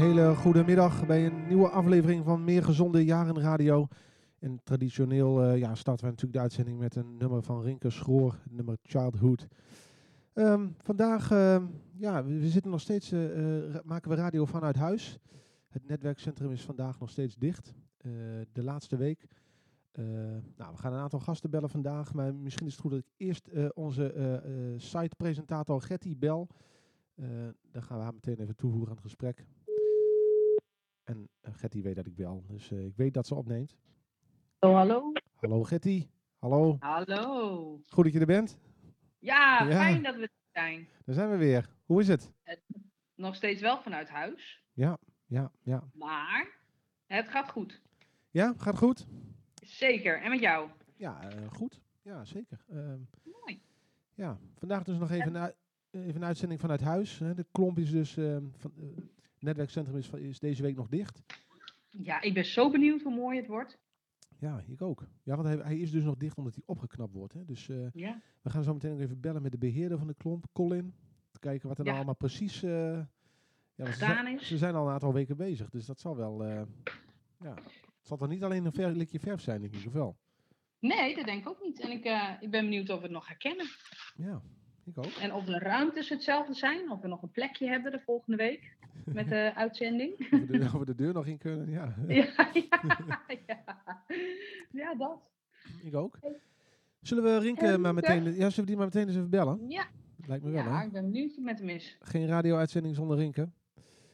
Hele goede middag bij een nieuwe aflevering van Meer Gezonde Jaren Radio. En traditioneel uh, ja, starten we natuurlijk de uitzending met een nummer van Rinke Schroor, nummer Childhood. Um, vandaag, uh, ja, we, zitten nog steeds, uh, maken we radio vanuit huis. Het netwerkcentrum is vandaag nog steeds dicht, de laatste week. nou, we gaan een aantal gasten bellen vandaag, maar misschien is het goed dat ik eerst onze site-presentator Getty bel. Uh, dan gaan we haar meteen even toevoegen aan het gesprek. En uh, Getty weet dat ik bel, dus uh, ik weet dat ze opneemt. Hallo, hallo. Hallo Getty. Hallo. Hallo. Goed dat je er bent. Ja, ja, fijn dat we er zijn. Daar zijn we weer. Hoe is het? Nog steeds wel vanuit huis. Ja, ja, ja. Maar het gaat goed. Ja, gaat goed? Zeker. En met jou? Ja, goed. Ja, zeker. Ehm, Mooi. Ja, vandaag dus nog even... En even een uitzending vanuit huis. De klomp is dus, uh, van, uh, netwerkcentrum is, is, deze week nog dicht. Ja, ik ben zo benieuwd hoe mooi het wordt. Ja, ik ook. Ja, want hij, hij is dus nog dicht omdat hij opgeknapt wordt. Hè. Dus uh, ja. we gaan zo meteen nog even bellen met de beheerder van de klomp, Colin. Te kijken wat er nou Ja. allemaal precies ja, ze, Gedaan zijn, is. ze zijn al een aantal weken bezig, dus dat zal wel... ja, het zal toch niet alleen een ver, likje verf zijn in ieder geval. Nee, dat denk ik ook niet. En ik, ik ben benieuwd of we het nog herkennen. Ja, ik ook. En of de ruimtes hetzelfde zijn, of we nog een plekje hebben de volgende week met de uitzending. Of we de, of we de deur nog in kunnen, ja. ja, ja, ja. ja, dat. Ik ook. Zullen we Rinke En, maar meteen, ja, zullen we die maar meteen eens even bellen? Ja, Lijkt me wel, ja hè? ik ben benieuwd met hem is. Geen radio-uitzending zonder Rinke.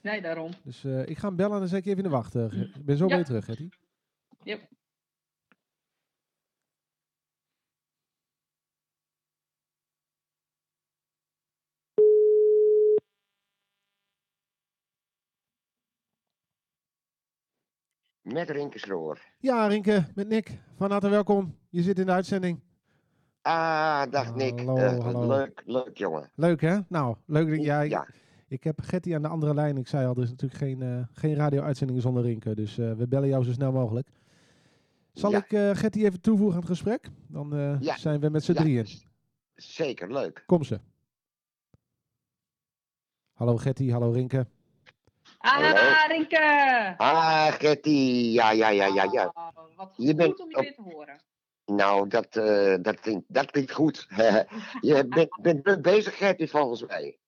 Nee, daarom. Dus uh, ik ga hem bellen en dan zet ik even in de wacht. Uh, ik ben zo weer terug, Getty. Yep. Met Rinke Sloor. Ja, Rinke, met Nick. Van harte welkom. Je zit in de uitzending. Ah, dag Nick. Hallo, Uh, hallo. Leuk, leuk jongen. Leuk, hè? Nou, leuk dat jij... Ja, Ik heb Getty aan de andere lijn. Ik zei al, er is natuurlijk geen, uh, geen radio-uitzending zonder Rinke. Dus uh, we bellen jou zo snel mogelijk. Zal Ja. ik Getty even toevoegen aan het gesprek? Dan Ja. zijn we met z'n Ja. drieën. zeker leuk. Kom ze. Hallo Getty, hallo Rinke. Hallo. Ah, Rinke! Ah, Getty. Ja, ja, ja, ja, ja. Oh, wat Je goed bent om je op- weer te horen. Nou, dat, eh, dat, klinkt, dat klinkt goed. je bent, bent Getty, volgens mij.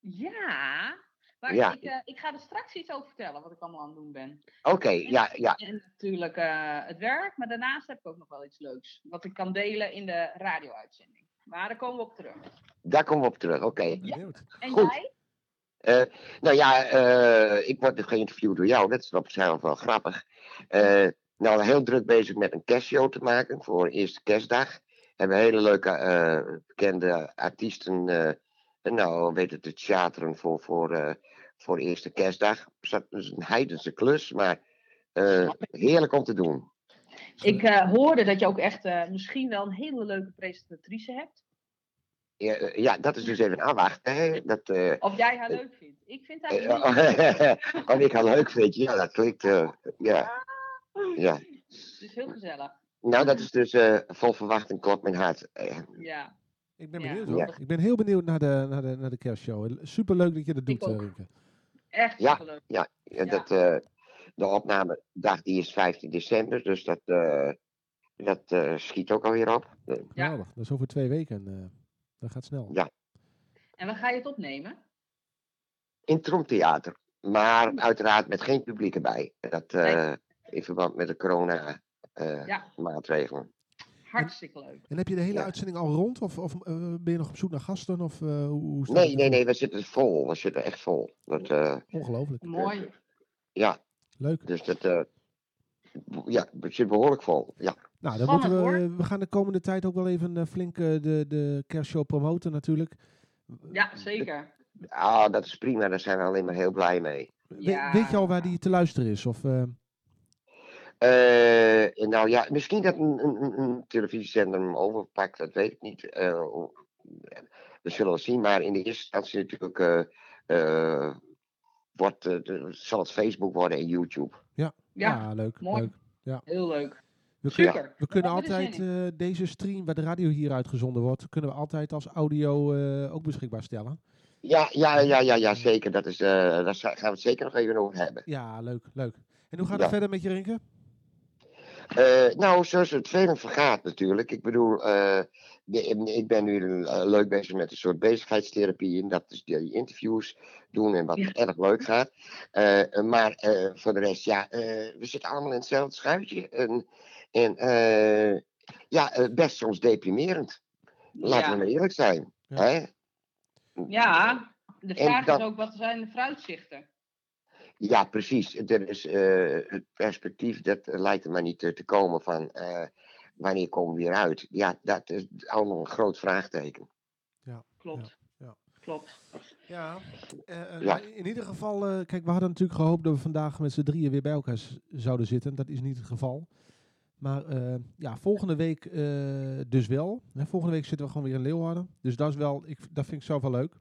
Ja, maar Ja. Ik, eh, ik ga er straks iets over vertellen wat ik allemaal aan het doen ben. Oké, ja, ja. En natuurlijk eh, het werk, maar daarnaast heb ik ook nog wel iets leuks. Wat ik kan delen in de radio-uitzending. Maar daar komen we op terug. Daar komen we op terug. Oké. Ja. En Goed. jij? Eh, nou ja, eh, ik word dus geïnterviewd door jou. Dat is op zichzelf wel grappig. Eh, nou, heel druk bezig met een kerstshow te maken voor eerste kerstdag. Hebben hele leuke bekende artiesten nou, weten te charteren voor, voor, voor eerste kerstdag. Dat is een heidense klus, maar heerlijk om te doen. Ik hoorde dat je ook echt misschien wel een hele leuke presentatrice hebt. Ja, eh, ja, dat is dus even afwachten. Hè? Dat, eh, Of jij haar leuk vindt. Ik vind haar eh, leuk. oh, ik haar leuk vind, ja, dat klinkt. eh, ja, ja. Het is heel gezellig. Nou, dat is dus eh, vol verwachting klopt mijn hart. Eh, Ja. Ik ben Ja. benieuwd hoor. Ja. Ik ben heel benieuwd naar de, naar de, naar de kerstshow. Super leuk dat je dat doet, eh, Rinke. Echt Ja. superleuk. ja, ja, dat, eh, de opnamedag die is 15 december, dus dat, eh, dat eh, schiet ook alweer op. Eh, Ja. Dat is over twee weken. Dat gaat snel. Ja. En waar ga je het opnemen? in het Tromtheater, maar uiteraard met geen publiek erbij. Dat eh, in verband met de corona eh, Ja. Hartstikke leuk. En heb je de hele Ja. uitzending al rond? Of, of eh, ben je nog op zoek naar gasten? Of, eh, hoe, Nee, het nee, ervoor? nee, we zitten vol. We zitten echt vol. Dat, eh, Ongelooflijk. Mooi. ja, Leuk. dus dat. eh, ja, we zitten behoorlijk vol. Ja. Nou, dan Spannend, moeten we, hoor. we gaan de komende tijd ook wel even eh, flink eh, de, de kerstshow promoten natuurlijk. Ja, zeker. Ah, dat is prima, daar zijn we alleen maar heel blij mee. We- Ja. weet je al waar die te luisteren is? Of, eh, Eh, nou ja, misschien dat een, een, een- een televisiezender hem overpakt, dat weet ik niet. Eh, we zullen het zien, maar in de eerste instantie natuurlijk eh, eh, wordt, eh, zal het Facebook worden en YouTube. Ja, ja, leuk. mooi. leuk. heel leuk. We, kunnen We er altijd eh, deze stream, waar de radio hier uitgezonden wordt, kunnen we altijd als audio eh, ook beschikbaar stellen. Ja, ja, ja, ja, ja, zeker. Dat is, eh, daar gaan we het zeker nog even over hebben. Ja, leuk, leuk. En hoe gaat Ja. het verder met je Rinke? Eh, nou, zoals het velen vergaat natuurlijk. Ik bedoel, ik ben nu leuk bezig met een soort bezigheidstherapie. En dat is die interviews doen en wat Ja. erg leuk gaat. Maar voor de rest, ja, we zitten allemaal in hetzelfde schuitje. En, en eh, ja, eh, best soms deprimerend. Laten we Ja. maar eerlijk zijn. Ja. Hè? ja, de En vraag dat- is ook, wat zijn de vooruitzichten? Ja, precies. Er is, eh, het perspectief, dat lijkt er maar niet te komen van eh, wanneer komen we weer uit. Ja, dat is allemaal een groot vraagteken. Klopt. Ja, ja. Klopt. Ja, eh, eh, Ja. in ieder geval, eh, kijk, we hadden natuurlijk gehoopt dat we vandaag met z'n drieën weer bij elkaar zouden zitten. Dat is niet het geval. Maar eh, ja, volgende week eh, dus wel. Hè, volgende week zitten we gewoon weer in Leeuwarden. Dus dat is wel, ik, dat vind ik zelf wel leuk.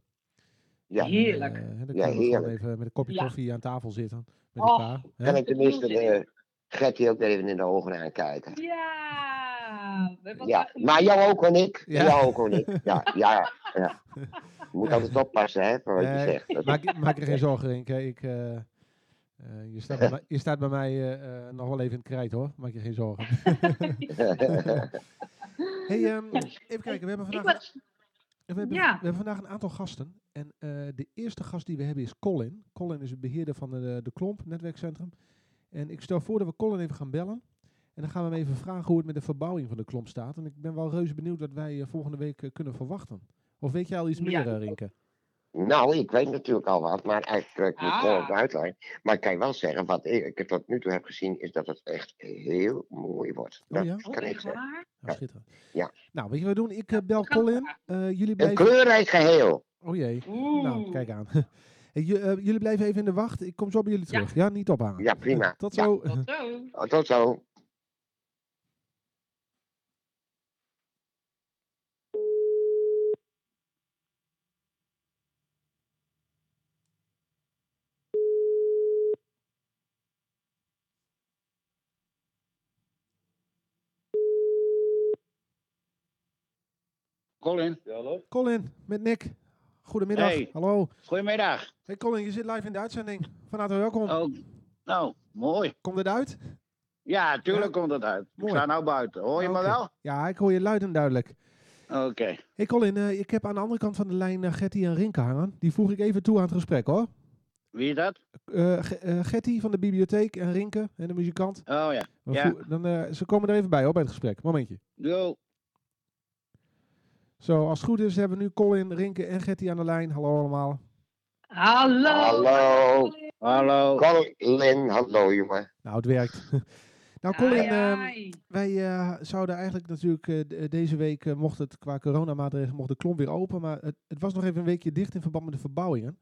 Ja. Heerlijk. Eh, hè, dan Ja, kunnen we gewoon heerlijk. even met een kopje Ja. koffie aan tafel zitten. Met Och, elkaar. hè. Kan ik tenminste de Gertie ook even in de ogen aankijken. Ja, Ja, maar jou ook en ik. Ja. Jou ook en ik. Ja, ja, ja. Je moet altijd oppassen, hè, voor wat je Nee, zegt. Maak, maak er geen zorgen, Rinke. Ik, eh, je, staat bij mij, je staat bij mij eh, eh, nog wel even in het krijt, hoor. Maak je geen zorgen. hey, ehm, even kijken. We hebben vandaag... was, We hebben, Ja. we hebben vandaag een aantal gasten. En de eerste gast die we hebben is Colin. Colin is het beheerder van de, de Klomp, netwerkcentrum. En ik stel voor dat we Colin even gaan bellen. En dan gaan we hem even vragen hoe het met de verbouwing van de Klomp staat. En ik ben wel reuze benieuwd wat wij volgende week kunnen verwachten. Of weet jij al iets Ja. meer, eh, Rinke? Nou, ik weet natuurlijk al wat, maar eigenlijk moet ik gewoon Ah. het uitleggen. Maar ik kan je wel zeggen, wat ik, tot nu toe heb gezien, is dat het echt heel mooi wordt. Oh dat ja? oh, kan ik zeggen. Nou, Ja. schitterend. Ja. Nou, weet je wat we doen? Ik eh, bel Colin. Eh, jullie Een blijven... kleurrijk geheel. Oh jee. Oeh. Nou, kijk aan. Hey, eh, jullie blijven even in de wacht. Ik kom zo bij jullie Ja. terug. Ja, niet ophangen. Ja, prima. Tot Ja. zo. Tot zo. Oh, tot zo. Colin, Colin, met Nick. Goedemiddag. Hey. Hallo. goedemiddag. Hey Colin, je zit live in de uitzending. Van harte welkom. Oh, nou, mooi. Komt het uit? Ja, tuurlijk Ja. komt het uit. Mooi. Ik sta nou buiten. Hoor je me wel? Ja, ik hoor je luid en duidelijk. Oké. Hey Colin, eh, ik heb aan de andere kant van de lijn uh, Getty en Rinke hangen. Die voeg ik even toe aan het gesprek hoor. Wie is dat? Eh Ge- eh, Getty van de bibliotheek en Rinke, en de muzikant. Oh ja. Ja. Dan, eh, ze komen er even bij hoor, bij het gesprek. Momentje. Yo. Zo, als het goed is hebben we nu Colin, Rinke en Getty aan de lijn. Hallo allemaal. Hallo. Hallo. Hallo. Colin, hallo jongen. Nou, het werkt. nou Colin, Ai, ehm. Wij eh, zouden eigenlijk natuurlijk eh, de- deze week, eh, mocht het qua coronamaatregelen, mocht de klomp weer open. Maar het, het was nog even een weekje dicht in verband met de verbouwingen.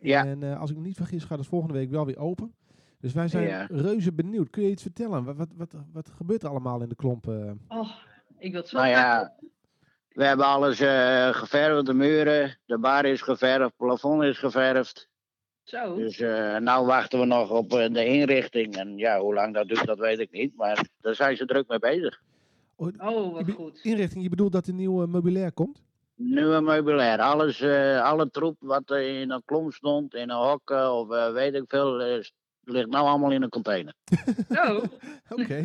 Ja. En eh, als ik me niet vergis, gaat het volgende week wel weer open. Dus wij zijn Ja. reuze benieuwd. Kun je iets vertellen? Wat, wat, wat, wat gebeurt er allemaal in de klomp? eh? Oh, ik wil het zo Nou ja, we hebben alles eh geverfd. De muren, de bar is geverfd, het plafond is geverfd. Zo. Dus eh nou wachten we nog op eh, de inrichting. En ja, hoe lang dat duurt, dat weet ik niet. Maar daar zijn ze druk mee bezig. Oh, Je wat goed. Inrichting, je bedoelt dat er nieuw eh, meubilair komt? Nieuwe meubilair. Alles, eh, alle troep wat er in een klomp stond, in een hok of eh, weet ik veel, ligt nou allemaal in een container. Zo. Oké.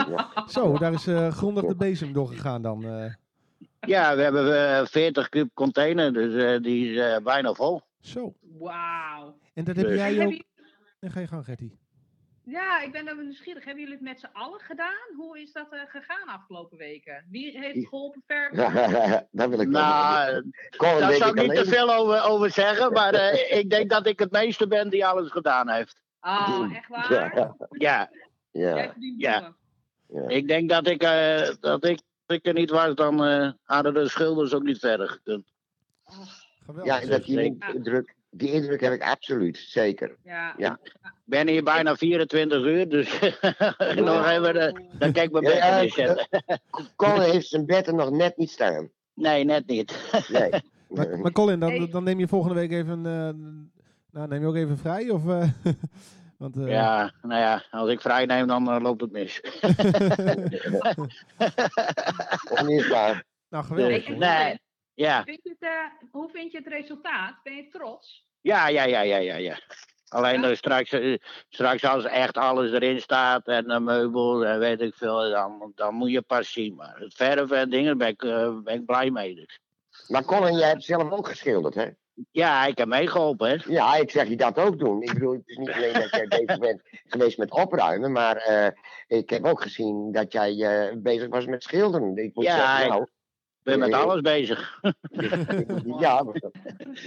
Zo, daar is eh, grondig de bezem doorgegaan dan. Eh. Ja, we hebben eh 40 kub container, dus eh, die is eh, bijna vol. Zo. Wauw. En dat heb Dus- jij Heb ook... je- En ga je gang, Gertie. Ja, ik ben dan nieuwsgierig. Hebben jullie het met z'n allen gedaan? Hoe is dat eh, gegaan afgelopen weken? Wie heeft geholpen verven? dat wil ik. Nou, eh, daar zou ik niet te veel over, over zeggen, maar eh, ik denk dat ik het meeste ben die alles gedaan heeft. Oh, echt waar? Ja, Ja, ja, ik denk dat ik, eh, dat ik, ik er niet was, dan eh, hadden de schilders ook niet verder gekund. Oh, Geweldig. Ja, dat die indruk, die indruk heb ik absoluut, zeker. ja. Ja. Ik ben hier bijna 24 uur, dus nog even, de, dan kijk ik mijn bed ja, niet zetten. Colin heeft zijn bed er nog net niet staan. Nee, net niet. Nee. Maar, maar Colin, dan, dan neem je volgende week even... eh, nou, neem je ook even vrij? Of, eh, Want, eh, Ja, nou ja, als ik vrij neem, dan eh, loopt het mis. Onmisbaar. nou, geweldig. Nee. Colin, Ja, vind je het, eh, hoe vind je het resultaat? Ben je trots? ja, ja, ja, ja, ja. ja. Alleen Ja? straks, straks als echt alles erin staat en de meubel en weet ik veel, dan, dan moet je pas zien. Maar het verven en dingen ben ik, ben ik blij mee. Dus. Maar Colin, jij hebt zelf ook geschilderd, hè? Ja, ik heb meegeholpen, hè. Ja, ik zeg je dat ook doen. Ik bedoel, het is niet alleen dat jij bezig bent geweest met opruimen, maar eh, ik heb ook gezien dat jij eh, bezig was met schilderen. Ik moet Ja, zeggen, ik- nou, Ik ben met Eh, alles bezig. ja,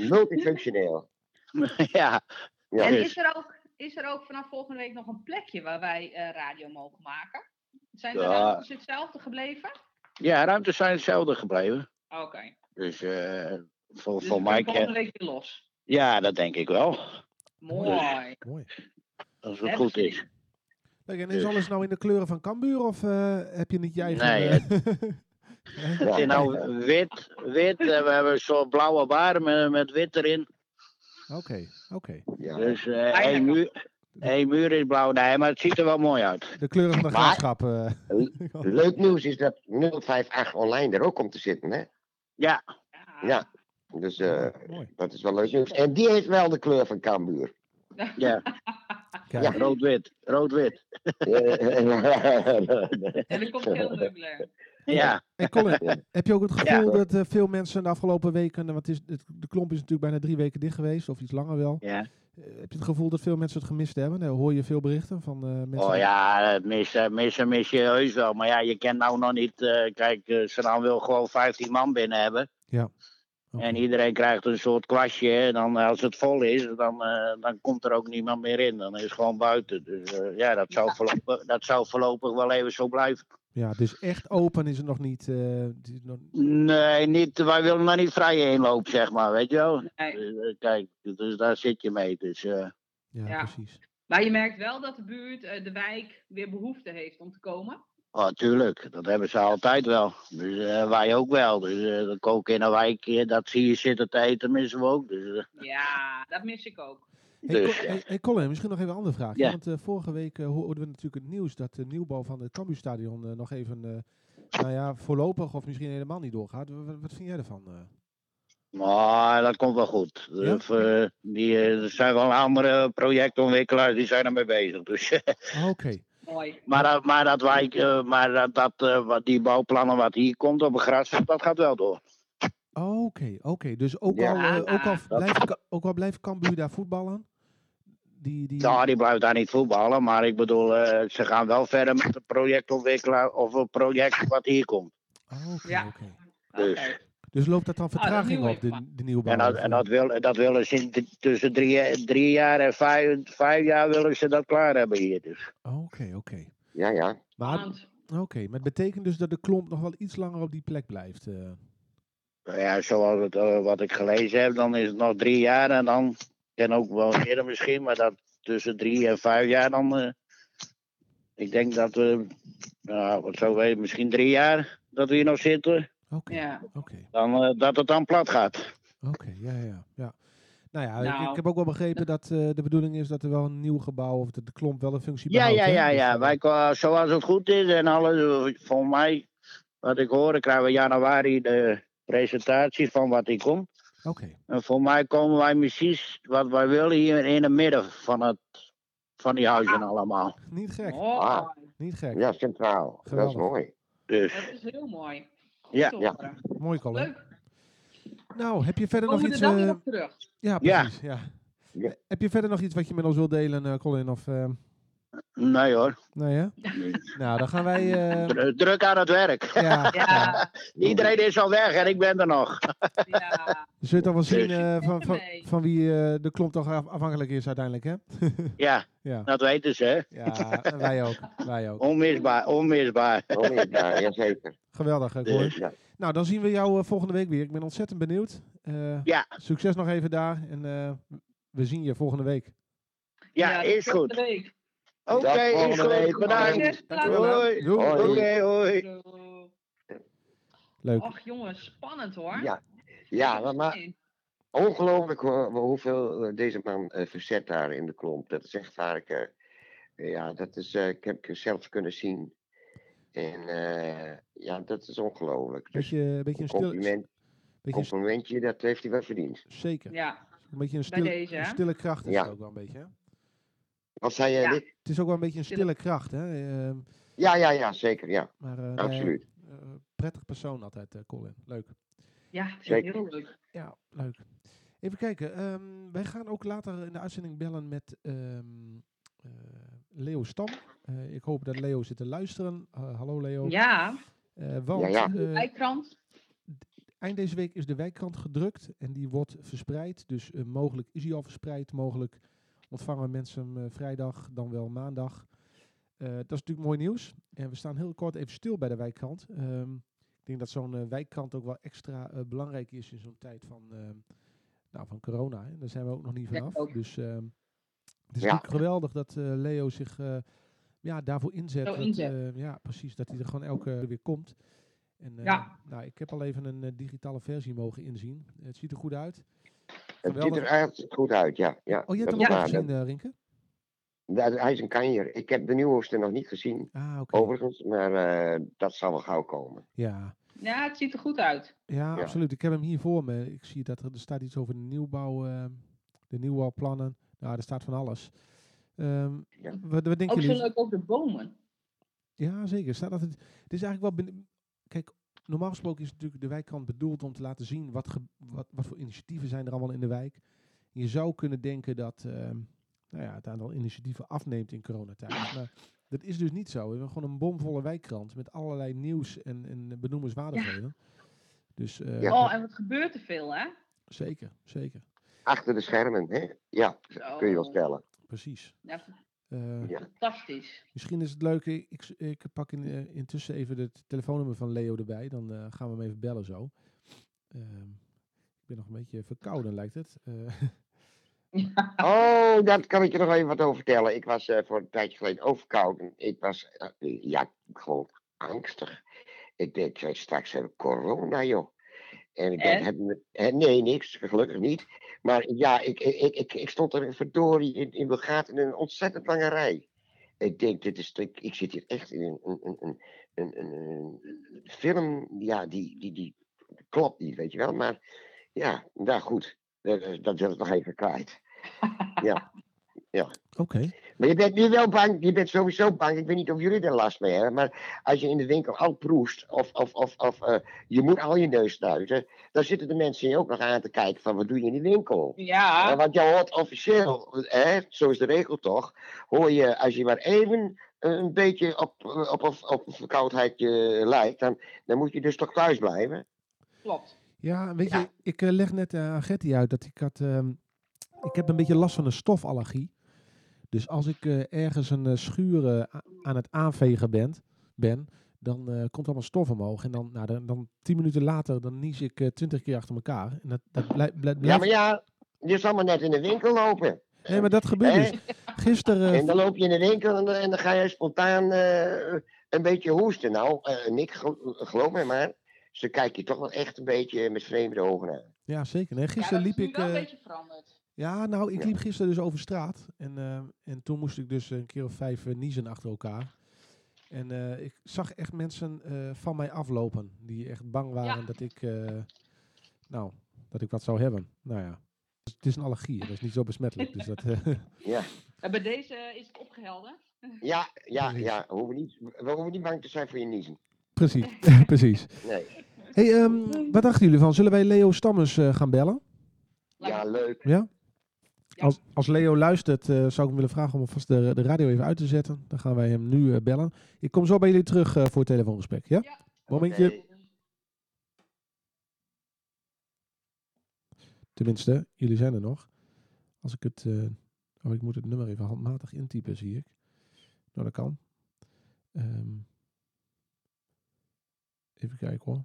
multifunctioneel. ja, Ja. en dus- is er, ook, is er ook vanaf volgende week nog een plekje waar wij eh, radio mogen maken? Zijn de Ja. ruimtes hetzelfde gebleven? ja, ruimtes zijn hetzelfde gebleven. Oké. Dus eh, voor, Dus voor mij, kunnen volgende ke- week weer los. ja, dat denk ik wel. Mooi. Mooi. Als het goed is. Leuk, en is Dus- alles nou in de kleuren van Cambuur of eh, heb je niet eigen... Nee, eh, Het is nou wit, wit. en we hebben zo'n blauwe bar met, met wit erin. Oké, oké. Ja. Dus eh één, muur, één muur is blauw. Nee, maar het ziet er wel mooi uit. De kleuren van de graafschap. eh. Leuk nieuws is dat 058 online er ook komt te zitten, hè? Ja, Ja. Dus eh, Mooi. dat is wel leuk nieuws. En die heeft wel de kleur van Cambuur. ja. Kijk, Ja. rood-wit. Rood-wit. En er komt heel meubilair. Ja. Hey Colin, Ja. heb je ook het gevoel Ja. dat eh, veel mensen de afgelopen weken, want het is, het, de klomp is natuurlijk bijna drie weken dicht geweest, of iets langer wel. ja. Eh, heb je het gevoel dat veel mensen het gemist hebben? Nou, hoor je veel berichten van eh, mensen? Oh ja, het missen, missen mis je heus wel. Maar ja, je kent nou nog niet. eh, kijk, eh, Sedan wil gewoon 15 man binnen hebben. En iedereen krijgt een soort kwastje. En dan als het vol is, dan, eh, dan komt er ook niemand meer in. Dan is het gewoon buiten. Dus eh, ja, dat zou, voorlopig, dat zou voorlopig wel even zo blijven. Ja, dus echt open is het nog niet. eh, het is nog- Nee, niet, wij willen nog niet vrij inloop, zeg maar, weet je wel. Nee. Kijk, dus daar zit je mee. Dus eh, ja, Ja. precies. Maar je merkt wel dat de buurt, eh, de wijk, weer behoefte heeft om te komen. Oh, tuurlijk, dat hebben ze altijd wel. Dus eh, wij ook wel. Dus eh dan koken in een wijk, eh, dat zie je zitten te eten, missen we ook. Dus, eh, Ja, dat mis ik ook. Hey, Dus, Col- hey, hey, Colin, misschien nog even een andere vraag. Ja. Want eh, vorige week eh, hoorden we natuurlijk het nieuws dat de nieuwbouw van het Cambuurstadion eh, nog even, eh, nou ja, voorlopig of misschien helemaal niet doorgaat. Wat, wat vind jij ervan? eh? Maar dat komt wel goed. Ja? Of, eh, die, eh, er zijn wel andere projectontwikkelaars die zijn ermee bezig. Dus, Ah, Oké, Mooi. maar, dat- maar, dat wijk, eh, maar dat, dat, eh, wat die bouwplannen wat hier komt op een grasveld, dat gaat wel door. oké, oké. Dus ook, Ja. al, eh, ook, al blijft, ook al blijft Cambuur daar voetballen? Die, die... Ja, die blijft daar niet voetballen, maar ik bedoel, eh, ze gaan wel verder met een projectontwikkelaar of een project wat hier komt. Oké, Ja. Dus- Dus loopt dat dan Ah, dat vertraging op, de, de nieuwbouw? En dat, en dat, wil, dat willen ze tussen drie, drie jaar en vijf, vijf jaar willen ze dat klaar hebben hier. Dus. Oké, oké. Ja, ja. Maar, Want, oké, maar het betekent dus dat de klomp nog wel iets langer op die plek blijft. eh. Nou Ja, zoals het, eh, wat ik gelezen heb, dan is het nog drie jaar en dan, en ook wel eerder misschien, maar dat tussen drie en vijf jaar dan, eh, ik denk dat we, nou, wat zou weten, misschien drie jaar dat we hier nog zitten, Oké, ja. oké. dan eh, dat het dan plat gaat. Oké, ja, ja, ja. Nou ja, ik- ik, Nou. heb ook wel begrepen dat eh, de bedoeling is dat er wel een nieuw gebouw of dat de klomp wel een functie Ja, behoudt. ja, ja, Dus, ja. eh, Wij, ko- zoals het goed is en alles, eh, volgens mij, wat ik hoor, krijgen we januari de presentatie van wat hier komt. Oké, En voor mij komen wij precies wat wij willen hier in het midden van, het, van die huizen allemaal. niet gek. Ah. niet gek. Ja, centraal. Dat Geweldig. is mooi. Dus Dat is heel mooi. Ja, ja. Mooi Colin. Leuk. Nou, heb je verder nog iets... eh, op terug? ja, Ja. precies. Ja. Ja. Heb je verder nog iets wat je met ons wilt delen, eh, Colin? Of, eh, nee hoor. nee, hè? Nou, dan gaan wij... eh, Dru- Druk aan het werk. ja, ja. Iedereen is al weg en ik ben er nog. ja. Je toch wel zien Dus- eh, van, van, wie eh, de klomp toch af- afhankelijk is uiteindelijk, hè? Ja, ja. dat weten ze. hè. ja, en wij ook. Wij ook. Onmisbaar, onmisbaar. Onmisbaar, jazeker. Geweldig, Colin. Dus, Ja. Nou, dan zien we jou volgende week weer. Ik ben ontzettend benieuwd. Eh, Ja. Succes nog even daar. En eh, we zien je volgende week. ja, is volgende goed. week. Oké, is goed. Bedankt. Hoi. Oké, hoi. Leuk. Och jongens, spannend hoor. Ja, ja maar, maar ongelooflijk hoe- hoeveel eh, deze man eh, verzet daar in de klomp. Dat is echt waar ik. eh, ja, dat is, eh, ik heb het zelf kunnen zien. En eh, ja, dat is ongelooflijk. Dus Beetje, beetje een stil, compliment, beetje een st- complimentje, dat heeft hij wel verdiend. zeker. Ja, Een beetje een deze, een stille kracht is Ja. het ook wel een beetje. Hè? Wat zei. Dick? Het is ook wel een beetje een Stille- kracht, hè? Ehm, Ja, ja, ja, zeker, ja. maar eh, nee, Absoluut. eh, prettig persoon altijd, eh, Colin. Leuk. Ja, Zeker. heel leuk. Ja, leuk. Even kijken. ehm, wij gaan ook later in de uitzending bellen met ehm, eh, Leo Stam. Eh, ik hoop dat Leo zit te luisteren. Eh, hallo Leo. Ja, Eh, want Ja, ja. eh, bijkrant. eind deze week is de wijkkrant gedrukt en die wordt verspreid. Dus eh, mogelijk is hij al verspreid. Mogelijk ontvangen mensen hem eh, vrijdag, dan wel maandag. Eh, dat is natuurlijk mooi nieuws. En we staan heel kort even stil bij de wijkkrant. Ehm, ik denk dat zo'n eh, wijkkrant ook wel extra belangrijk is in zo'n tijd van, ehm, nou, van corona. Hè. Daar zijn we ook nog niet vanaf. Dus ehm, het is Ja. natuurlijk geweldig dat Leo zich ja, daarvoor inzet. Zo dat, inzet. ja, precies. Dat hij er gewoon elke keer weer komt. En, Ja. nou, ik heb al even een digitale versie mogen inzien. Het ziet er goed uit. Het ziet er echt goed uit, ja. ja Oh, je hebt hem al gezien, eh, Rinke? Dat- dat- hij is een kanjer. Ik heb de nieuwste nog niet gezien, Ah, oké. overigens, maar eh, dat zal wel gauw komen. Ja. Ja, het ziet er goed uit. Ja, Ja. absoluut. Ik heb hem hier voor me. Ik zie dat er, er staat iets over de nieuwbouw, eh, de nieuwbouwplannen. Nou, er staat van alles. Ehm, Ja. wat, wat denken Ook zo jullie? leuk ook de bomen. Ja, zeker. Staat dat het, het is eigenlijk wel... binnen- Kijk, normaal gesproken is natuurlijk de wijkkrant bedoeld om te laten zien wat, ge- wat, wat voor initiatieven zijn er allemaal in de wijk. Je zou kunnen denken dat ehm, nou ja, het aantal initiatieven afneemt in coronatijd. Maar dat is dus niet zo. We hebben gewoon een bomvolle wijkkrant met allerlei nieuws en, en benoemenswaardigheden. Dus eh, Ja. Oh, en wat gebeurt er veel, hè? zeker, zeker. Achter de schermen, hè? Ja, kun je wel stellen. Precies. Ja, Eh, Ja. fantastisch. Misschien is het leuk, ik, ik, pak in, eh, intussen even het telefoonnummer van Leo erbij. Dan eh, gaan we hem even bellen zo. Ehm, ik ben nog een beetje verkouden, lijkt het. Eh, Ja. Oh, daar kan ik je nog even wat over vertellen. Ik was eh, voor een tijdje geleden overkouden. Ik was, ja, gewoon angstig. Ik denk, straks heb ik corona, joh. En ik denk, En? heb nee, niks, gelukkig niet. Maar ja, ik, ik, ik, ik stond er verdorie in, in Begaat in een ontzettend lange rij. Ik denk, dit is, ik, ik zit hier echt in een, een, een, een, een, een film, ja, die, die, die klopt niet, weet je wel. Maar ja, nou goed, dat, dat wil ik nog even kwijt. Ja. Oké. Maar je bent nu wel bang, je bent sowieso bang. Ik weet niet of jullie er last mee hebben, maar als je in de winkel al proest, of, of, of, of eh, je moet al je neus snuiten, dan zitten de mensen je ook nog aan te kijken van wat doe je in die winkel? Ja, Eh, want je hoort officieel, hè, zo is de regel toch, hoor je als je maar even een beetje op, op, op, op verkoudheid eh, lijkt, dan, dan moet je dus toch thuis blijven. klopt. Ja, weet Ja. je, ik leg net eh, aan Gertie uit dat ik had... ehm, ik heb een beetje last van een stofallergie. Dus als ik eh, ergens een eh, schuur eh, aan het aanvegen ben, ben dan eh, komt allemaal stof omhoog. En dan, nou, dan, dan tien minuten later, dan nies ik twintig keer achter elkaar. En dat, dat Ja, maar ja, je zal maar net in de winkel lopen. Nee, maar dat gebeurt dus. Gisteren... En dan loop je in de winkel en, dan- en dan ga je spontaan eh, een beetje hoesten. Nou, Nick, gel- geloof mij maar, ze kijken je toch wel echt een beetje met vreemde ogen aan. Ja, zeker. Nee, Ja, gisteren liep nu ik... wel een beetje veranderd. Ja, nou, ik Ja. liep gisteren dus over straat. En, eh, en toen moest ik dus een keer of vijf eh, niezen achter elkaar. En eh, ik zag echt mensen eh, van mij aflopen. Die echt bang waren Ja. dat ik... eh, nou, dat ik wat zou hebben. Nou ja. Dus het is een allergie. Dat is niet zo besmettelijk. Dus dat... eh, Ja, En bij deze is het opgehelderd. ja, ja, ja. We, hoeven niet, we hoeven niet bang te zijn voor je niezen. precies, precies. Nee. Hey, ehm, wat dachten jullie van? Zullen wij Leo Stammers eh, gaan bellen? Ja, leuk. Ja? Als, als Leo luistert, eh, zou ik hem willen vragen om alvast de, de radio even uit te zetten. Dan gaan wij hem nu eh, bellen. Ik kom zo bij jullie terug eh, voor het telefoongesprek. Ja? Ja. Momentje. Tenminste, jullie zijn er nog. Als ik het... eh, oh, ik moet het nummer even handmatig intypen, zie ik. Nou, dat kan. Ehm, even kijken hoor.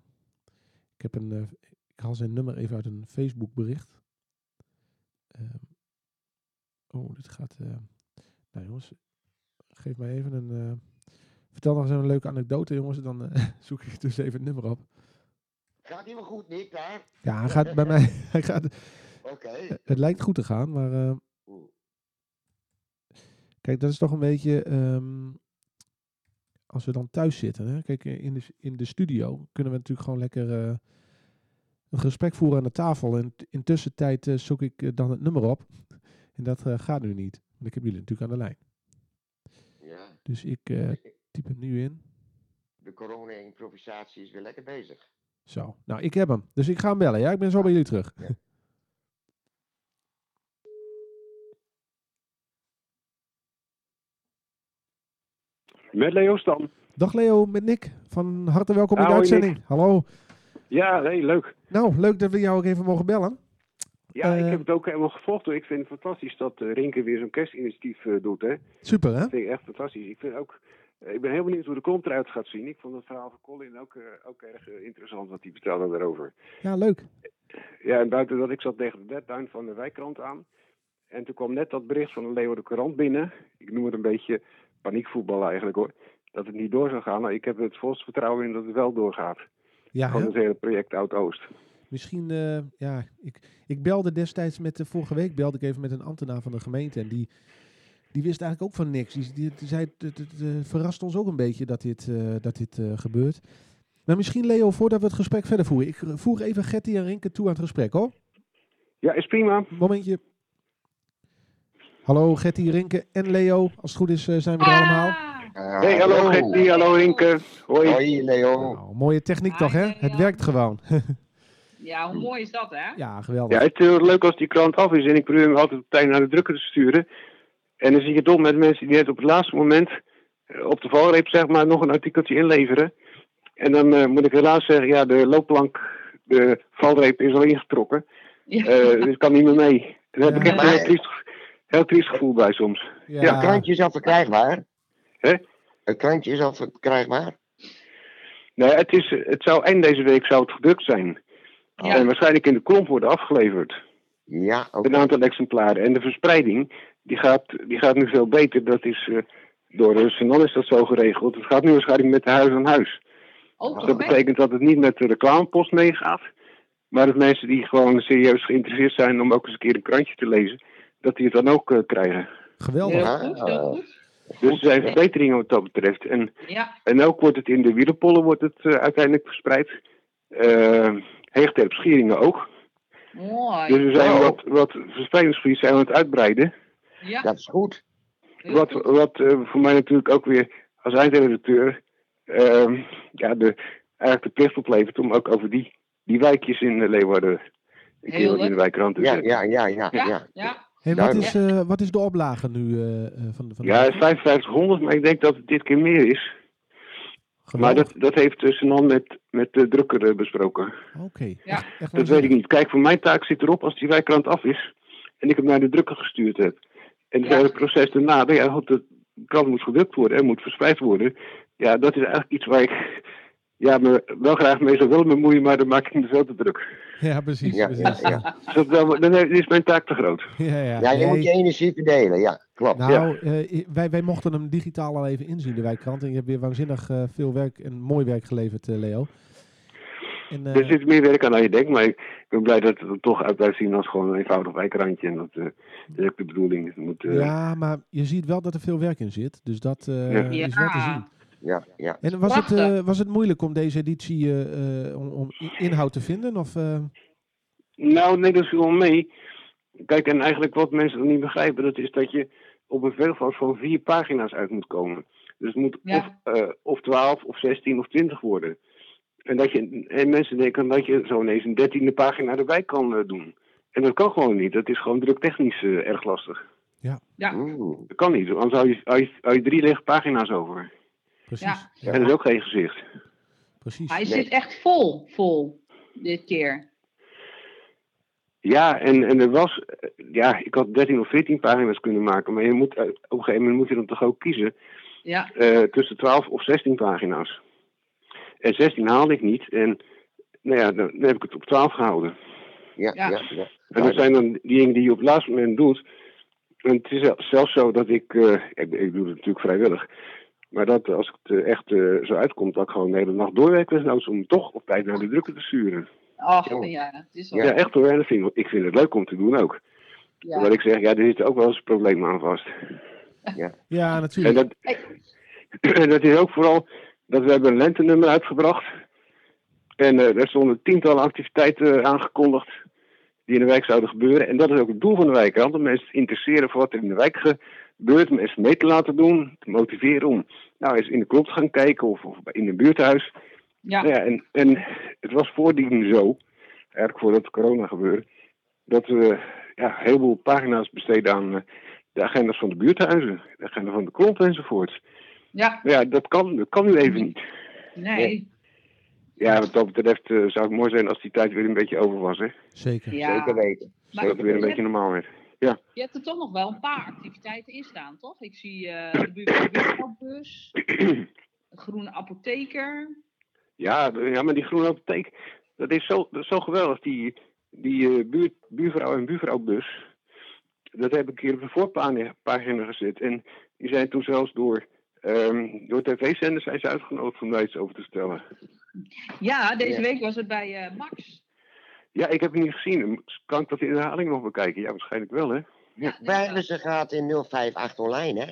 Ik heb een... eh, ik haal zijn nummer even uit een Facebook bericht. Ehm, oh, dit gaat... eh, nou jongens, geef mij even een... eh, vertel nog eens een leuke anekdote jongens. Dan eh, zoek ik dus even het nummer op. Gaat helemaal goed, Nick, daar? Ja, hij gaat bij mij. Hij gaat, Oké. Het lijkt goed te gaan, maar... kijk, dat is toch een beetje... ehm, als we dan thuis zitten, hè? Kijk, in de, in de studio kunnen we natuurlijk gewoon lekker een gesprek voeren aan de tafel. En intussen tijd zoek ik dan het nummer op. En dat eh, gaat nu niet. Want ik heb jullie natuurlijk aan de lijn. Ja. Dus ik eh, typ hem nu in. De corona-improvisatie is weer lekker bezig. Zo. Nou, ik heb hem. Dus ik ga hem bellen. Ja, ik ben zo bij jullie terug. Ja. Met Leo Stam. Dag Leo, met Nick. Van harte welkom in de Hoi, uitzending. Hallo. Ja, nee, leuk. Nou, leuk dat we jou ook even mogen bellen. Ja, Eh. ik heb het ook helemaal gevolgd. Hoor. Ik vind het fantastisch dat eh, Rinke weer zo'n kerstinitiatief eh, doet. Hè. Super, hè? Dat vind ik echt fantastisch. Ik, vind ook, eh, ik ben heel benieuwd hoe de kont eruit gaat zien. Ik vond het verhaal van Colin ook, eh, ook erg eh, interessant wat hij vertelde daarover. Ja, leuk. Ja, en buiten dat, ik zat tegen de deadline van de wijkrant aan. En toen kwam net dat bericht van de Leo de Courant binnen. Ik noem het een beetje paniekvoetbal eigenlijk hoor. Dat het niet door zou gaan. Maar ik heb het volste vertrouwen in dat het wel doorgaat. Ja, Van het hele project Oud-Oost. Misschien, eh, ja, ik, ik belde destijds met, de vorige week belde ik even met een ambtenaar van de gemeente. En die, die wist eigenlijk ook van niks. Die, die, die zei, het, het, het, eh, verrast ons ook een beetje dat dit, eh, dat dit eh, gebeurt. Maar misschien, Leo, voordat we het gesprek verder voeren. Ik eh, voer even Getty en Rinke toe aan het gesprek, hoor. Ja, is prima. Momentje. Hallo Getty, Rinke en Leo. Als het goed is eh, zijn we er allemaal. Ah, Uh, Hey, hallo Gertie, hallo Inke. Hoi. Hoi Leo. Nou, mooie techniek toch, hè? Het werkt gewoon. Ja, hoe mooi is dat, hè? ja, geweldig. Ja, het is heel leuk als die krant af is en ik probeer hem altijd op tijd naar de drukker te sturen. En dan zie je toch met mensen die net op het laatste moment eh, op de valreep zeg maar nog een artikeltje inleveren. En dan eh, moet ik helaas zeggen, ja, de loopplank, de valreep is al ingetrokken. Ja. Eh dus ik kan niet meer mee. Daar heb ik Ja. echt een heel triest, heel triest gevoel bij soms. Ja, Het krantje is al verkrijgbaar. Hè? Het krantje is al verkrijgbaar. Nee, het, is, het zou eind deze week zou het gedrukt zijn. Ja. En waarschijnlijk in de klomp worden afgeleverd. Ja, oké. een aantal exemplaren. En de verspreiding, die gaat, die gaat nu veel beter. Dat is eh, door de Sanon is dat zo geregeld. Het gaat nu waarschijnlijk met de huis aan huis. Oh, Dat toch betekent dat het niet met de reclamepost meegaat. Maar dat mensen die gewoon serieus geïnteresseerd zijn om ook eens een keer een krantje te lezen, dat die het dan ook eh, krijgen. Geweldig. Heel Ja, goed, heel goed. Dus er zijn verbeteringen wat dat betreft. En, Ja, en ook wordt het in de wielerpollen wordt het, eh, uiteindelijk verspreid. Eh Heegterp Schieringen ook. mooi. Dus we zijn Oh. wat, wat verspreidingsgebied zijn we aan het uitbreiden. Ja, Dat is goed. Wat, wat eh, voor mij natuurlijk ook weer als eindredacteur ehm, ja, de, eigenlijk de plicht oplevert om ook over die, die wijkjes in eh, Leeuwarden een keer in de wijkrand te Ja, zetten. ja, ja, ja. Ja, ja. ja. Hey, wat, is, eh, wat is de oplage nu eh, eh, van de van de Ja, het is 5500, maar ik denk dat het dit keer meer is. Maar dat, dat heeft tussen dan met, met de drukker eh, besproken. Oké. Ja. Echt, echt Dat weet ik niet. Kijk, voor mijn taak zit erop als die wijkrand af is en ik hem naar de drukker gestuurd heb. En het Ja. hele proces daarna, ja, goed, de krant moet gedrukt worden en moet verspreid worden. Ja, dat is eigenlijk iets waar ik ja, me wel graag mee zou willen bemoeien, maar dan maak ik me veel te druk. Ja, precies. Ja, precies. ja, ja. Dus dat, dan, dan is mijn taak te groot. ja, ja. Ja, je Nee, moet je energie verdelen. Ja, klopt. Nou, eh, wij, wij mochten hem digitaal al even inzien, de wijkkrant. En je hebt weer waanzinnig eh, veel werk en mooi werk geleverd, eh, Leo. En, eh, Er zit meer werk aan dan je denkt, maar ik ben blij dat het er toch uit blijft zien als gewoon een eenvoudig wijkrandje. En dat, eh, dat is ook de bedoeling. Het moet, eh, ja, maar je ziet wel dat er veel werk in zit. Dus dat eh, Ja. is wel te zien. Ja, ja. En was het, eh, was het moeilijk om deze editie eh, eh, om, om inhoud te vinden? Of, eh, Nou, nee, dat viel wel mee. Kijk, en eigenlijk wat mensen nog niet begrijpen, dat is dat je op een veelvoud van vier pagina's uit moet komen. Dus het moet Ja. of, eh, of 12 of 16 of 20 worden. En, dat je, en mensen denken dat je zo ineens een dertiende pagina erbij kan doen. En dat kan gewoon niet. Dat is gewoon druktechnisch erg lastig. Ja, Oeh. Dat kan niet, anders hou je, hou je, hou je drie lege pagina's over. Precies. Ja. En dat is ook geen gezicht. precies. hij Nee. zit echt vol, vol, dit keer. Ja, en, en er was, ja, ik had 13 of 14 pagina's kunnen maken, maar je moet, eh, op een gegeven moment moet je dan toch ook kiezen Ja, eh, tussen 12 of 16 pagina's. En 16 haalde ik niet en nou ja, dan, dan heb ik het op 12 gehouden. Ja, Ja. ja, ja. En dat zijn dan die dingen die je op het laatste moment doet. En het is zel- zelfs zo dat ik, eh, ik, ik doe het natuurlijk vrijwillig, maar dat als het eh, echt eh, zo uitkomt, dat ik gewoon de hele nacht doorwerk desnoods om toch op tijd naar de drukker te sturen. Ach, ja, het is Ja. wel. Ja, echt hoor. En dat vind ik, ik vind het leuk om te doen ook. Ja. Wat ik zeg, ja, er zit ook wel eens een probleem aan vast. Ja, En natuurlijk. dat, en dat is ook vooral dat we hebben een lentenummer uitgebracht. En eh er stonden tientallen activiteiten aangekondigd die in de wijk zouden gebeuren. En dat is ook het doel van de wijkrand, om mensen te interesseren voor wat er in de wijk gebeurt. Mensen mee te laten doen, te motiveren om nou eens in de klop te gaan kijken of, of in een buurthuis. Ja. Nou ja, en, en het was voordien zo, eigenlijk voordat corona gebeurde, dat we ja, een heleboel pagina's besteden aan eh, de agendas van de buurthuizen, de agenda van de klomp enzovoort. ja, Maar ja, dat kan, dat kan nu even niet. nee. Ja, wat dat betreft eh, zou het mooi zijn als die tijd weer een beetje over was, hè. Zeker. Ja. Zeker weten. Maar Zodat het weer een je, beetje normaal werd. Je hebt er toch nog wel een paar activiteiten in staan, toch? Ik zie eh de buurt- buurtbus, een groene apotheker. Ja, de- ja, maar die groene apotheek, dat is zo, dat is zo geweldig. Die, die buurt, buurvrouw en buurvrouwbus, dat heb ik een keer op de voorpagina gezet. En die zijn toen zelfs door, ehm, door tv-zenders zijn ze uitgenodigd om daar iets over te stellen. Ja, deze Ja. week was het bij eh, Max. Ja, ik heb het niet gezien. Kan ik dat in de herhaling nog bekijken? Ja, waarschijnlijk wel, hè? Ja, Wij hebben ze gehad in 058 online, hè?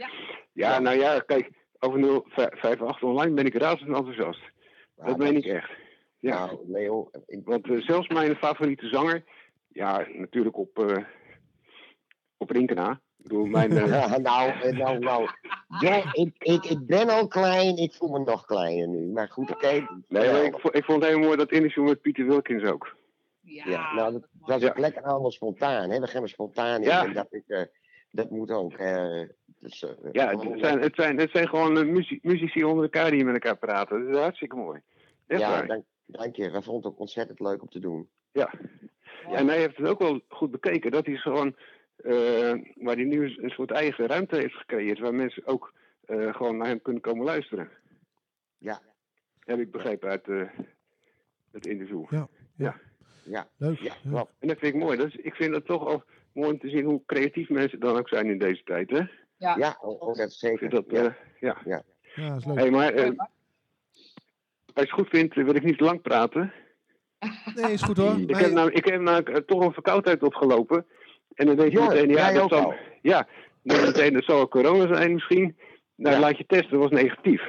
Ja, Ja. nou ja, kijk, over 058 online ben ik razend enthousiast. Ja, dat meen ik echt. Ja. Nou, Leo, ik, Want eh, zelfs mijn favoriete zanger, ja, natuurlijk op, eh op Rinkena. Ik bedoel, mijn, ja, nou, eh, nou, nou. Ja, ik, ik, ik ben al klein, ik voel me nog kleiner nu. Maar goed, oké. nee, maar ik, ik vond het heel mooi dat interview met Pieter Wilkins ook. Ja, Ja, nou, dat was was mooi. ook lekker allemaal spontaan, hè? We gaan er spontaan in. Ja. En dat, ik, eh, dat moet ook. eh, dus, Ja, het zijn, het zijn, het zijn gewoon muzie- muzici onder elkaar die met elkaar praten. Dat is hartstikke mooi. Echt ja, waar. dank, dank je. We vonden het ook ontzettend leuk om te doen. Ja. ja, en hij heeft het ook wel goed bekeken. Dat hij gewoon, eh, waar hij nu een soort eigen ruimte heeft gecreëerd. Waar mensen ook eh, gewoon naar hem kunnen komen luisteren. Ja. Heb ik begrepen uit eh, het interview. Ja, Leuk. ja Ja. klopt. En dat vind ik mooi. Dat is, ik vind het toch al mooi om te zien hoe creatief mensen dan ook zijn in deze tijd. Hè? Ja, Ja, oh, oh, dat zeker. vind dat, ja. eh, ja. Ja, dat is leuk. Hey, maar eh, Ja. als je het goed vindt, eh, wil ik niet te lang praten. Nee, is goed hoor. Ik Maar- heb, nou, ik heb namelijk eh, toch een verkoudheid opgelopen. En dan denk je Ja, meteen, ja, dat zal, al. ja, dan meteen, dat zal corona zijn misschien. Nou, Ja. laat je testen, dat was negatief.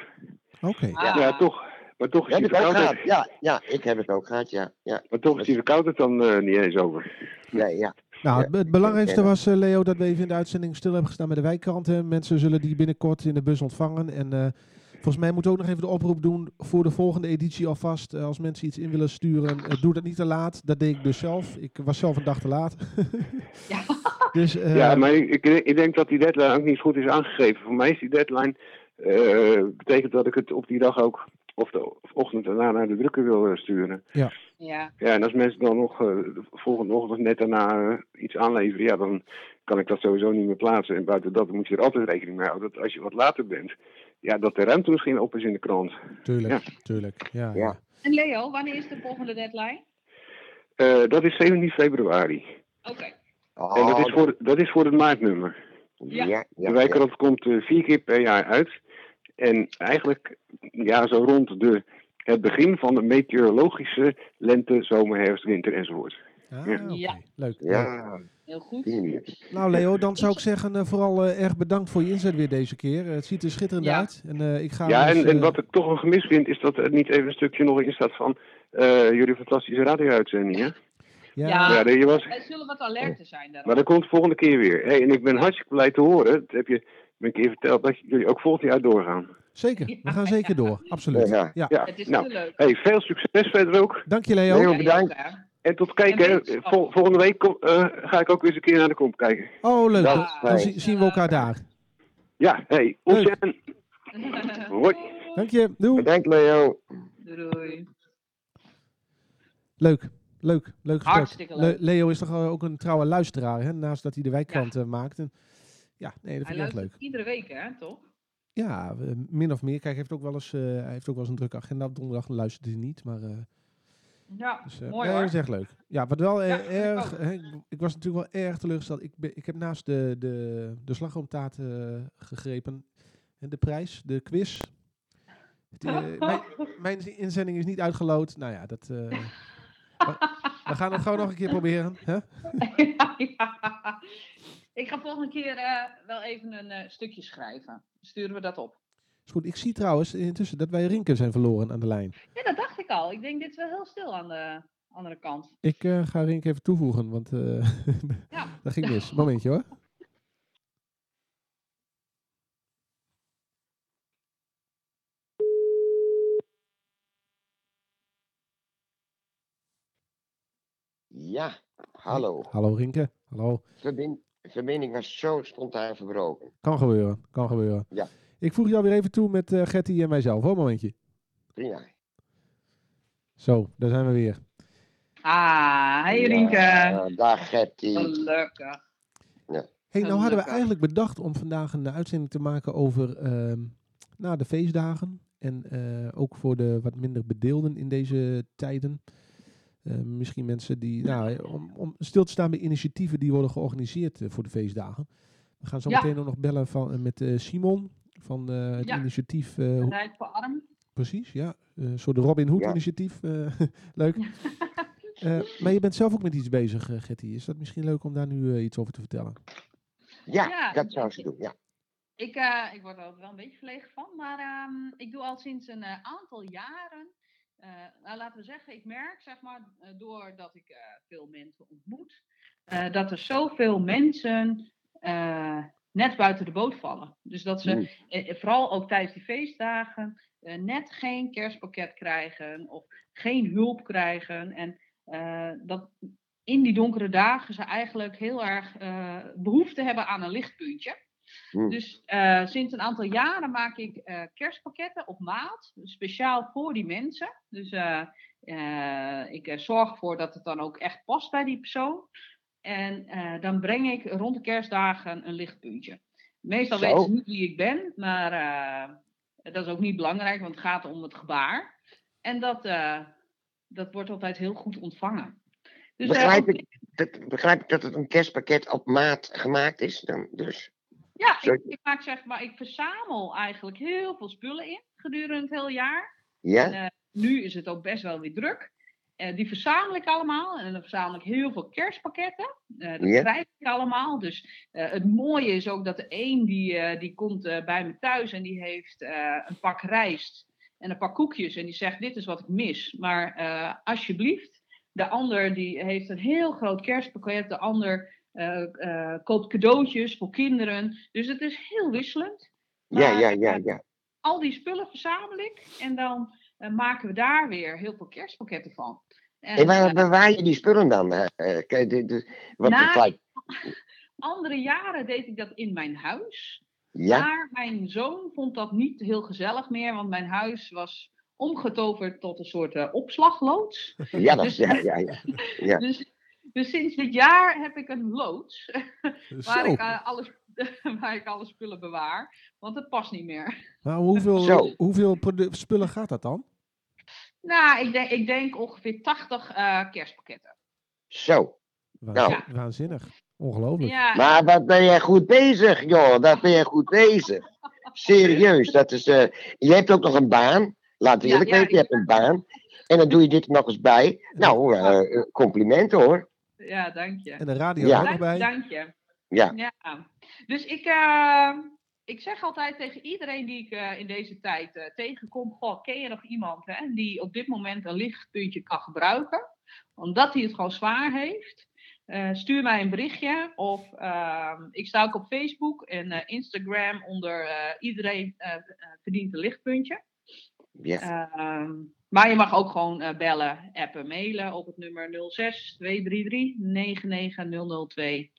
Oké. Ah, ja, toch, maar toch is die gehad. verkoudheid, Ja, ja, ik heb het ook gehad, ja. ja. maar toch is die verkoudheid dan eh, niet eens over. Nee, ja. Nou, het, het belangrijkste was, eh, Leo, dat we even in de uitzending stil hebben gestaan met de wijkkant. hè. Mensen zullen die binnenkort in de bus ontvangen. En eh, volgens mij moeten we ook nog even de oproep doen voor de volgende editie alvast. Eh, als mensen iets in willen sturen, eh, doe dat niet te laat. Dat deed ik dus zelf. Ik was zelf een dag te laat. Ja. dus, eh, ja, maar ik, ik, denk dat die deadline ook niet goed is aangegeven. Voor mij is die deadline, eh, betekent dat ik het op die dag ook, of de of ochtend daarna naar de drukker wil sturen. ja. Ja, en als mensen dan nog de volgende ochtend of net daarna iets aanleveren, ja, dan kan ik dat sowieso niet meer plaatsen. En buiten dat moet je er altijd rekening mee houden dat als je wat later bent, ja, dat de ruimte misschien op is in de krant. tuurlijk, ja. tuurlijk. Ja, Ja. ja. En Leo, wanneer is de volgende deadline? Eh, dat is 17 februari. Oké. Oh, en dat is, voor, dat is voor het maartnummer. Ja, Ja. ja, de wijkrand komt eh, vier keer per jaar uit. En eigenlijk, ja, zo rond de, het begin van de meteorologische lente, zomer, herfst, winter enzovoort. Ah, Ja. Leuk. Ja, Heel goed. Nou Leo, dan zou ik zeggen eh, vooral eh, erg bedankt voor je inzet weer deze keer. Eh, het ziet er schitterend Ja. uit. En, eh, ik ga Ja, en, en wat ik toch een gemis vind, is dat er niet even een stukje nog in staat van eh, jullie fantastische radio-uitzending. Hè? ja, Ja. Je was, Wij zullen wat alerter zijn daarop. maar dat komt de volgende keer weer. Hey, en ik ben hartstikke blij te horen, dat heb je me een keer verteld, dat jullie ook volgend jaar doorgaan. Zeker, we gaan zeker door. Absoluut. Ja. Ja. Ja, Het is nou, leuk. hey, veel succes verder ook. Dank je Leo. Leo. Ja, bedankt. En tot kijken, En. Vol- volgende week kom- eh, ga ik ook weer eens een keer naar de komp kijken. Oh leuk, dan, zien we elkaar daar. Ja, hey. Oceaan. Hoi. Dank je, doei. Bedankt, Leo. Doei. Leuk, leuk, leuk gesprek. Hartstikke leuk. Le- Leo is toch ook een trouwe luisteraar, hè? naast dat hij de wijkkrant eh, maakt. En, ja, nee, dat Hij vind ik echt luistert leuk. iedere week, hè, toch? Ja, min of meer. Kijk, hij heeft ook wel eens, eh, hij heeft ook wel eens een drukke agenda. Op donderdag dan luistert hij niet, maar... eh, Ja, Dus, eh, mooi nee, hoor. dat is echt leuk. Ja, wat wel eh, Ja, erg. ik, ik was natuurlijk wel erg teleurgesteld. Ik, ben, ik heb naast de, de, de slagroomtaart eh, gegrepen. En de prijs, de quiz. Het, mijn, mijn inzending is niet uitgeloot. Nou ja, dat. We gaan het gewoon nog een keer proberen. Hè? ja, ja. Ik ga volgende keer wel even een stukje schrijven. Sturen we dat op. Is goed. Ik zie trouwens intussen dat wij Rinke zijn verloren aan de lijn. Ja, dat dacht ik al. Ik denk dit is wel heel stil aan de andere kant. Ik eh, ga Rinke even toevoegen, want eh, Ja. dat ging mis. Momentje hoor. Ja, hallo. Hallo Rinke. Hallo. Verbind, verbinding was zo spontaan verbroken. Kan gebeuren. Kan gebeuren. Ja. Ik voeg jou weer even toe met eh Gertie en mijzelf. Hoor, momentje. Prima. Zo, daar zijn we weer. Ah, hey Rienke. Ja, dag Gertie. Gelukkig. Hey, nou hadden we eigenlijk bedacht om vandaag een uitzending te maken over ehm na de feestdagen. En eh, ook voor de wat minder bedeelden in deze tijden. Eh, misschien mensen die, nou, om, om stil te staan bij initiatieven die worden georganiseerd voor de feestdagen. We gaan zo Ja. meteen ook nog bellen van, met eh, Simon van eh, het Ja. initiatief. eh, Rijk voor arm. precies, ja. Eh, Een soort Robin Hood Ja. initiatief. eh, leuk. Eh, maar je bent zelf ook met iets bezig, uh, Getty. Is dat misschien leuk om daar nu eh, iets over te vertellen? Ja, Ja, dat zou ze doen. Ja. Ik, eh, ik word er ook wel een beetje verlegen van, maar ehm, ik doe al sinds een eh, aantal jaren, eh, nou, laten we zeggen, ik merk zeg maar, eh, doordat ik eh, veel mensen ontmoet, eh, dat er zoveel mensen eh, net buiten de boot vallen. Dus dat ze, Hmm. eh, eh, vooral ook tijdens die feestdagen, eh, net geen kerstpakket krijgen of geen hulp krijgen. En eh, dat in die donkere dagen ze eigenlijk heel erg eh, behoefte hebben aan een lichtpuntje. Hmm. Dus sinds een aantal jaren maak ik kerstpakketten op maat, speciaal voor die mensen. Dus ik zorg ervoor dat het dan ook echt past bij die persoon. En eh, dan breng ik rond de kerstdagen een lichtpuntje. Meestal Zo. weten ze niet wie ik ben, maar eh, dat is ook niet belangrijk, want het gaat om het gebaar. En dat, eh, dat wordt altijd heel goed ontvangen. Dus, begrijp, ik, dat, begrijp ik dat het een kerstpakket op maat gemaakt is? Dan, dus. Ja, ik, ik maak zeg maar, ik verzamel eigenlijk heel veel spullen in gedurende het hele jaar. Ja? En, nu is het ook best wel weer druk. Eh, die verzamel ik allemaal en dan verzamel ik heel veel kerstpakketten. Eh, dat Ja. krijg ik allemaal. Dus eh, het mooie is ook dat de een die, die komt bij me thuis en die heeft een pak rijst en een pak koekjes en die zegt dit is wat ik mis. Maar alsjeblieft, de ander die heeft een heel groot kerstpakket, de ander koopt cadeautjes voor kinderen. Dus het is heel wisselend. Ja, ja, ja, ja. al die spullen verzamel ik en dan maken we daar weer heel veel kerstpakketten van. En, En waar bewaar je die spullen dan? eh, eh, wat Nou, het lijkt. andere jaren deed ik dat in mijn huis. Ja? Maar mijn zoon vond dat niet heel gezellig meer, want mijn huis was omgetoverd tot een soort eh, opslagloods. Ja, dat, dus- ja, ja, ja. Ja. Dus, dus sinds dit jaar heb ik een loods waar, ik, alles, waar ik alle spullen bewaar, want het past niet meer. Maar hoeveel, Zo. hoeveel spullen gaat dat dan? Nou, ik denk, ik denk ongeveer 80 eh, kerstpakketten. Zo. Waanzin- Nou. Waanzinnig. Ongelooflijk. Ja, Maar wat ben jij goed bezig, joh. Dat ben jij goed bezig. Serieus. Dat is, eh, je hebt ook nog een baan. Laat Ja, eerlijk ja, weten, je hebt een baan. En dan doe je dit er nog eens bij. Nou, eh, complimenten hoor. ja dank je. En de radio Ja. er ook nog bij. Dank je. Ja. Ja. Dus ik, eh, ik zeg altijd tegen iedereen die ik eh, in deze tijd eh, tegenkom: Goh, ken je nog iemand hè, die op dit moment een lichtpuntje kan gebruiken? Omdat hij het gewoon zwaar heeft. Eh, stuur mij een berichtje. Of ehm, ik sta ook op Facebook en Instagram onder iedereen verdient een lichtpuntje. Ja. Ehm, maar je mag ook gewoon bellen, appen, mailen op het nummer 06 233 99002.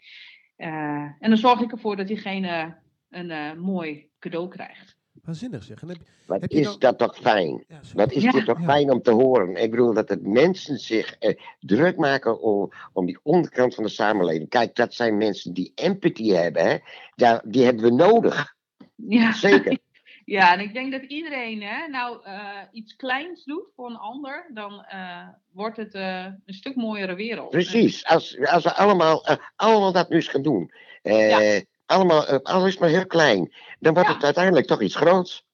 Eh, en dan zorg ik ervoor dat diegene een eh, mooi cadeau krijgt. Waanzinnig zeg. En heb, Wat heb je is dan- dat toch fijn? ja, Wat is Ja. dit toch Ja. fijn om te horen? Ik bedoel dat het mensen zich eh, druk maken om, om die onderkant van de samenleving. Kijk, dat zijn mensen die empathy hebben. Hè? Daar, die hebben we nodig. Ja, Zeker. ja en ik denk dat iedereen hè, nou eh, iets kleins doet voor een ander, dan eh, wordt het eh, een stuk mooiere wereld. Precies. Als, als we allemaal, allemaal dat nu eens gaan doen. eh, Allemaal, eh, al is het maar heel klein. Dan wordt Ja. het uiteindelijk toch iets groots.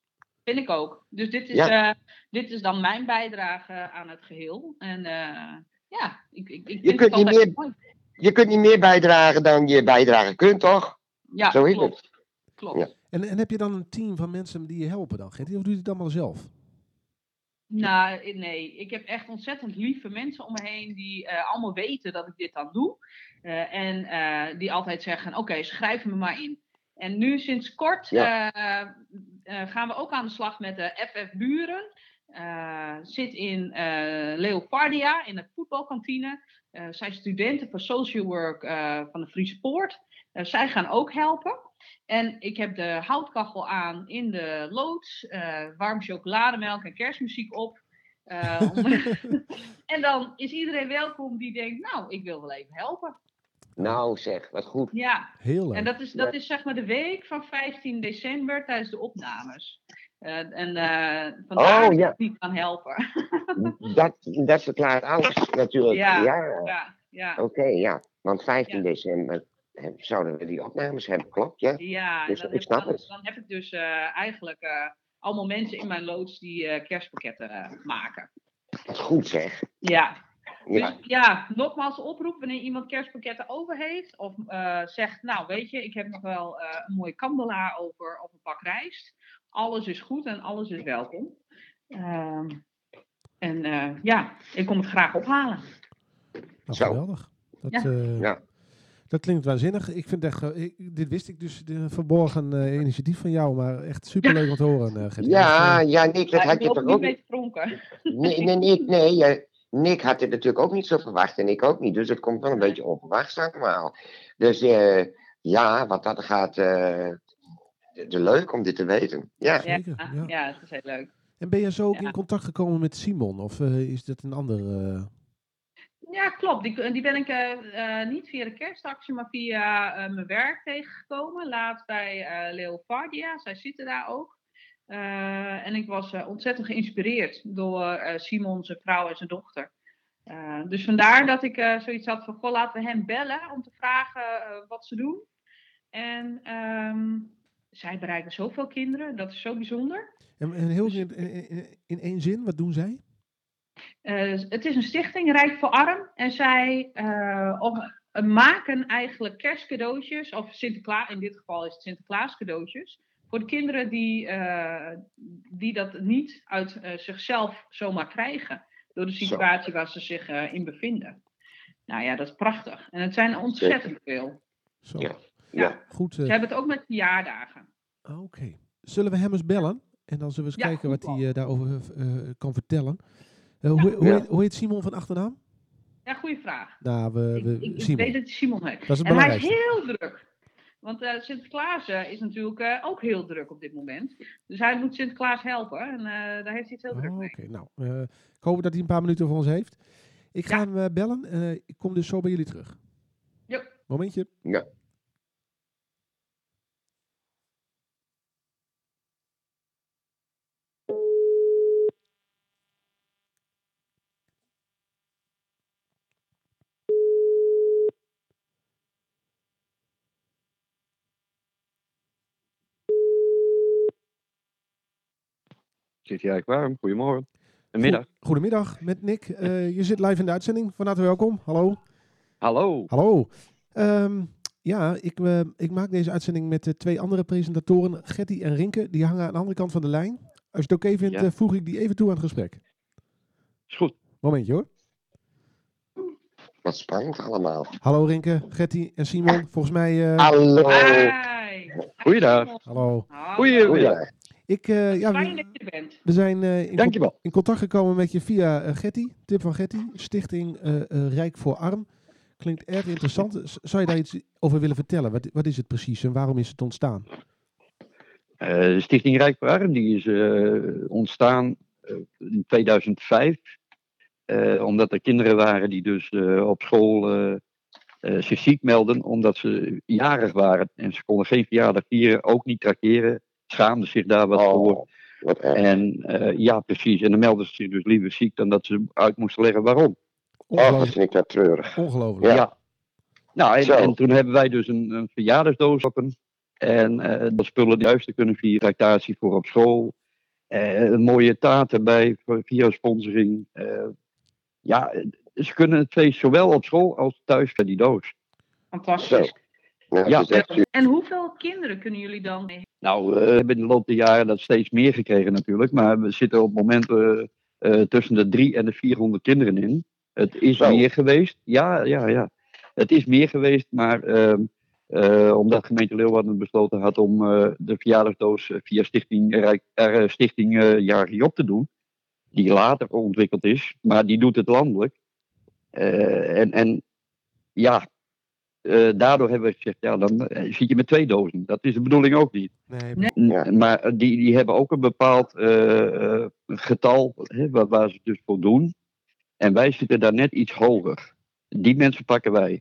Vind ik ook. Dus dit is, Ja. eh, dit is dan mijn bijdrage aan het geheel. En eh, ja, ik, ik, ik Je kunt het niet meer- mooi. Je kunt niet meer bijdragen dan je bijdragen kunt, toch? Ja, zo is klopt. Klopt. Ja. En, en heb je dan een team van mensen die je helpen dan, Gertie? Of doe je het allemaal zelf? Nou, eh, nee. Ik heb echt ontzettend lieve mensen om me heen die eh, allemaal weten dat ik dit dan doe. Eh, en die altijd zeggen, oké, schrijf me maar in. En nu sinds kort gaan we ook aan de slag met de FF Buren. Zit in Leopardia, in de voetbalkantine. Zijn studenten van social work van de Friese Poort. Zij gaan ook helpen. En ik heb de houtkachel aan in de loods. eh, warm chocolademelk en kerstmuziek op. Eh, om- en dan is iedereen welkom die denkt, nou, ik wil wel even helpen. Nou zeg, wat goed. Ja, Heel leuk. en dat is, dat is zeg maar de week van 15 december tijdens de opnames. Eh, en eh vandaar Oh, dat ja. ik niet kan helpen. Dat, dat verklaart alles natuurlijk. Ja. Ja, ja, ja, oké, ja. Want 15 Ja. december zouden we die opnames hebben, klopt, ja? ja. Dus dan, ik heb, snap dan, het. dan heb ik dus eh, eigenlijk eh, allemaal mensen in mijn loods die eh, kerstpakketten eh, maken. Wat goed zeg. Ja, Ja, Dus ja, nogmaals oproep wanneer iemand kerstpakketten over heeft. Of eh, zegt, nou weet je, ik heb nog wel eh, een mooie kandelaar over of een pak rijst. Alles is goed en alles is welkom. Ehm, en eh, ja, ik kom het graag ophalen. Nou, Zo. geweldig. Dat, Ja. eh, Ja. Dat klinkt waanzinnig. Ik vind echt, eh, ik- dit wist ik dus, de verborgen eh, initiatief van jou, maar echt superleuk om te horen, eh ja, ja, Nick, dat Ja, had je toch er niet ook niet? pronken. Nee, nee, Nick, nee. eh, Nick had het natuurlijk ook niet zo verwacht en ik ook niet. Dus het komt wel een Nee. beetje onverwachts allemaal. Dus eh, ja, wat dat gaat, eh, de, de leuk om dit te weten. Ja, Ja, Zeker, ja. ja, het is heel leuk. En ben je zo ook Ja. in contact gekomen met Simon? Of is dat een ander... Ja, klopt. Die, die ben ik eh, eh, niet via de kerstactie, maar via eh, mijn werk tegengekomen. Laatst bij eh Leopardia. Zij zitten daar ook. En ik was ontzettend geïnspireerd door Simon, zijn vrouw en zijn dochter. Dus vandaar dat ik zoiets had van, goh, laten we hen bellen om te vragen wat ze doen. En ehm, zij bereiken zoveel kinderen, dat is zo bijzonder. en, en heel Dus- in- in één zin, wat doen zij? Eh, het is een stichting Rijk voor Arm. En zij eh, eh, maken eigenlijk kerstcadeautjes, of Sinterklaas, in dit geval is het Sinterklaas cadeautjes, voor de kinderen die, eh, die dat niet uit eh, zichzelf zomaar krijgen. Door de situatie waar ze zich eh, in bevinden. Nou ja, dat is prachtig. En het zijn ontzettend veel. Zo, Ja. Ja. ja. goed. Ze hebben het ook met verjaardagen. Oké. Zullen we hem eens bellen? En dan zullen we eens Ja, kijken wat hij daarover eh, kan vertellen. Eh, hoe, hoe, Ja. heet, hoe heet Simon van achternaam? Ja, goede vraag. Nou, we, Ik, we, ik, ik Simon. weet dat hij Simon heet. Dat is het en hij is heel druk. Want eh, Sinterklaas eh, is natuurlijk eh, ook heel druk op dit moment. Dus hij moet Sinterklaas helpen. En eh, daar heeft hij het heel druk Oh, mee. Oké, nou, eh, ik hoop dat hij een paar minuten voor ons heeft. Ik ga Ja. hem bellen. Eh, ik kom dus zo bij jullie terug. Jo. Momentje. Ja. Zit jij warm? Goedemorgen. Een middag. Goed- Goedemiddag, met Nick. Eh, je zit live in de uitzending. Van harte welkom. Hallo. Hallo. Hallo. Ehm, ja, ik, eh, ik maak deze uitzending met de twee andere presentatoren, Getty en Rinke. Die hangen aan de andere kant van de lijn. Als je het oké vindt, Ja. eh, voeg ik die even toe aan het gesprek. Is goed. Momentje hoor. Wat spannend allemaal. Hallo Rinke, Getty en Simon. Volgens mij... eh, Hallo. Hi. Goeiedag. hallo. Goedemiddag. Goeiedag. Ik, eh, ja, Fijn we, dat je er bent. we zijn eh, in, con- Dankjewel. in contact gekomen met je via eh, Getty. Tip van Getty. Stichting eh, eh, Rijk voor Arm. Klinkt erg interessant. Z- Zou je daar iets over willen vertellen? Wat, wat is het precies en waarom is het ontstaan? Eh, de Stichting Rijk voor Arm die is eh, ontstaan in 2005. eh, omdat er kinderen waren die dus eh, op school eh, eh, zich ziek melden omdat ze jarig waren. En ze konden geen verjaardag vieren, ook niet trackeren. Schaamden zich daar wat voor. Oh, wat erg. En eh, ja, precies. En dan melden ze zich dus liever ziek dan dat ze uit moesten leggen waarom. Oh, dat vind ik dat treurig. Ongelooflijk. Ja. Nou, en, toen hebben wij dus een, een verjaardagsdoos open. En eh dat spullen die juist te kunnen via tractatie voor op school. Eh, een mooie taart erbij voor- via sponsoring. Eh, ja, ze kunnen het feest zowel op school als thuis bij die doos. Fantastisch. Ja. echt En hoeveel kinderen kunnen jullie dan mee? Nou, eh, we hebben in de loop der jaren dat steeds meer gekregen natuurlijk. Maar we zitten op het moment eh, eh, tussen de 3 en de 400 kinderen in. Het is Zo. meer geweest. Ja, ja, ja. Het is meer geweest, maar ehm, eh, omdat gemeente Leeuwarden besloten had om eh, de verjaardagsdoos eh, via Stichting, Rijk, Stichting eh, Jarig Job te doen. Die later ontwikkeld is, maar die doet het landelijk. Eh, en, en ja, eh, daardoor hebben we gezegd, ja, dan eh, zit je met twee dozen. Dat is de bedoeling ook niet. Nee, Nee. N- Ja. Maar eh, die, die hebben ook een bepaald eh, eh, getal hè, waar, waar ze dus voor doen. En wij zitten daar net iets hoger. Die mensen pakken wij.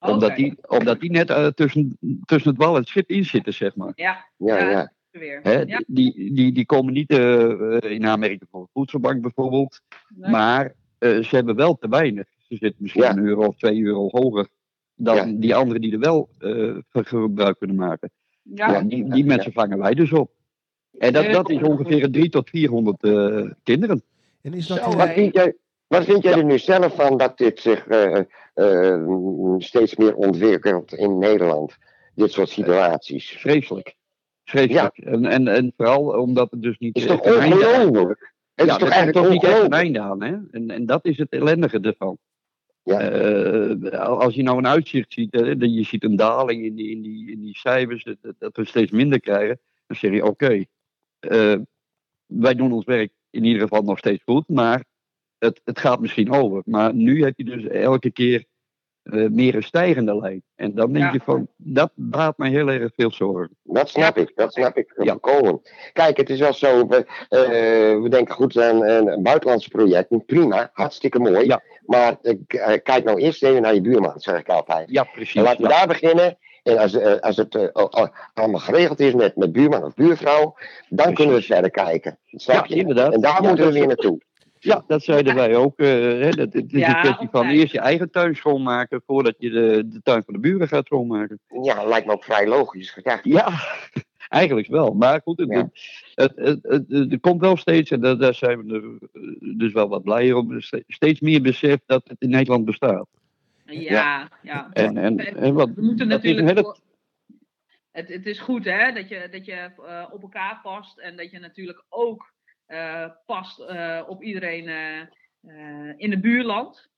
Omdat, Oké. die, omdat die net tussen, tussen het wal en het schip in zitten, zeg maar. Ja, Ja, Ja. ja. weer. Hè, Ja, die, die, die komen niet in aanmerking voor een voedselbank bijvoorbeeld. nee. Maar eh, ze hebben wel te weinig. Ze zitten misschien Ja. een euro of twee euro hoger dan Ja. die anderen die er wel eh, van gebruik kunnen maken. ja. Ja, die, die mensen vangen wij dus op. En dat, dat is ongeveer 3 tot 400 eh, kinderen. En is dat... Zo, Wat vind jij, wat vind jij er nu zelf van dat dit zich eh, eh, steeds meer ontwikkelt in Nederland? Dit soort situaties. Vreselijk. Vreselijk. En, en, en vooral omdat het dus niet Is toch ongelooflijk? Het ja, is toch eigenlijk toch niet echt een einde aan. Hè? En, en dat is het ellendige ervan. Ja. Eh, als je nou een uitzicht ziet, hè, je ziet een daling in die, in die, in die cijfers, dat, dat- dat we steeds minder krijgen, dan zeg je oké, eh, wij doen ons werk in ieder geval nog steeds goed, maar het, het gaat misschien over. Maar nu heb je dus elke keer eh, meer een stijgende lijn. En dan denk Ja. je van, dat baart mij heel erg veel zorgen. Dat snap ik, dat snap ik Ja. volkomen. Kijk, het is wel zo, we, eh, we denken goed aan een buitenlandse projecten, prima, hartstikke mooi. Ja. Maar eh, kijk nou eerst even naar je buurman, zeg ik altijd. Ja, precies. En laten we Ja. daar beginnen. En als, als het al- al- allemaal geregeld is met, met buurman of buurvrouw, dan kunnen we verder kijken. Snap Ja, je? inderdaad. En daar Ja, moeten we weer naartoe. Ja, dat zeiden wij ook. eh, hè, dat, het is Ja, een kwestie van eerst je eigen tuin schoonmaken voordat je de, de tuin van de buren gaat schoonmaken. Ja, lijkt me ook vrij logisch gedacht. Ja, eigenlijk wel. Maar goed, het, Ja. het, het, het- het- komt wel steeds, en daar, daar zijn we er, eh, dus wel wat blijer om, ste- steeds meer besef dat het in Nederland bestaat. Ja, ja. En, en, en wat, We moeten natuurlijk. hele- voor- Het, het is goed hè, dat je, dat je eh, op elkaar past en dat je natuurlijk ook past eh, op iedereen eh, eh, in het buurland.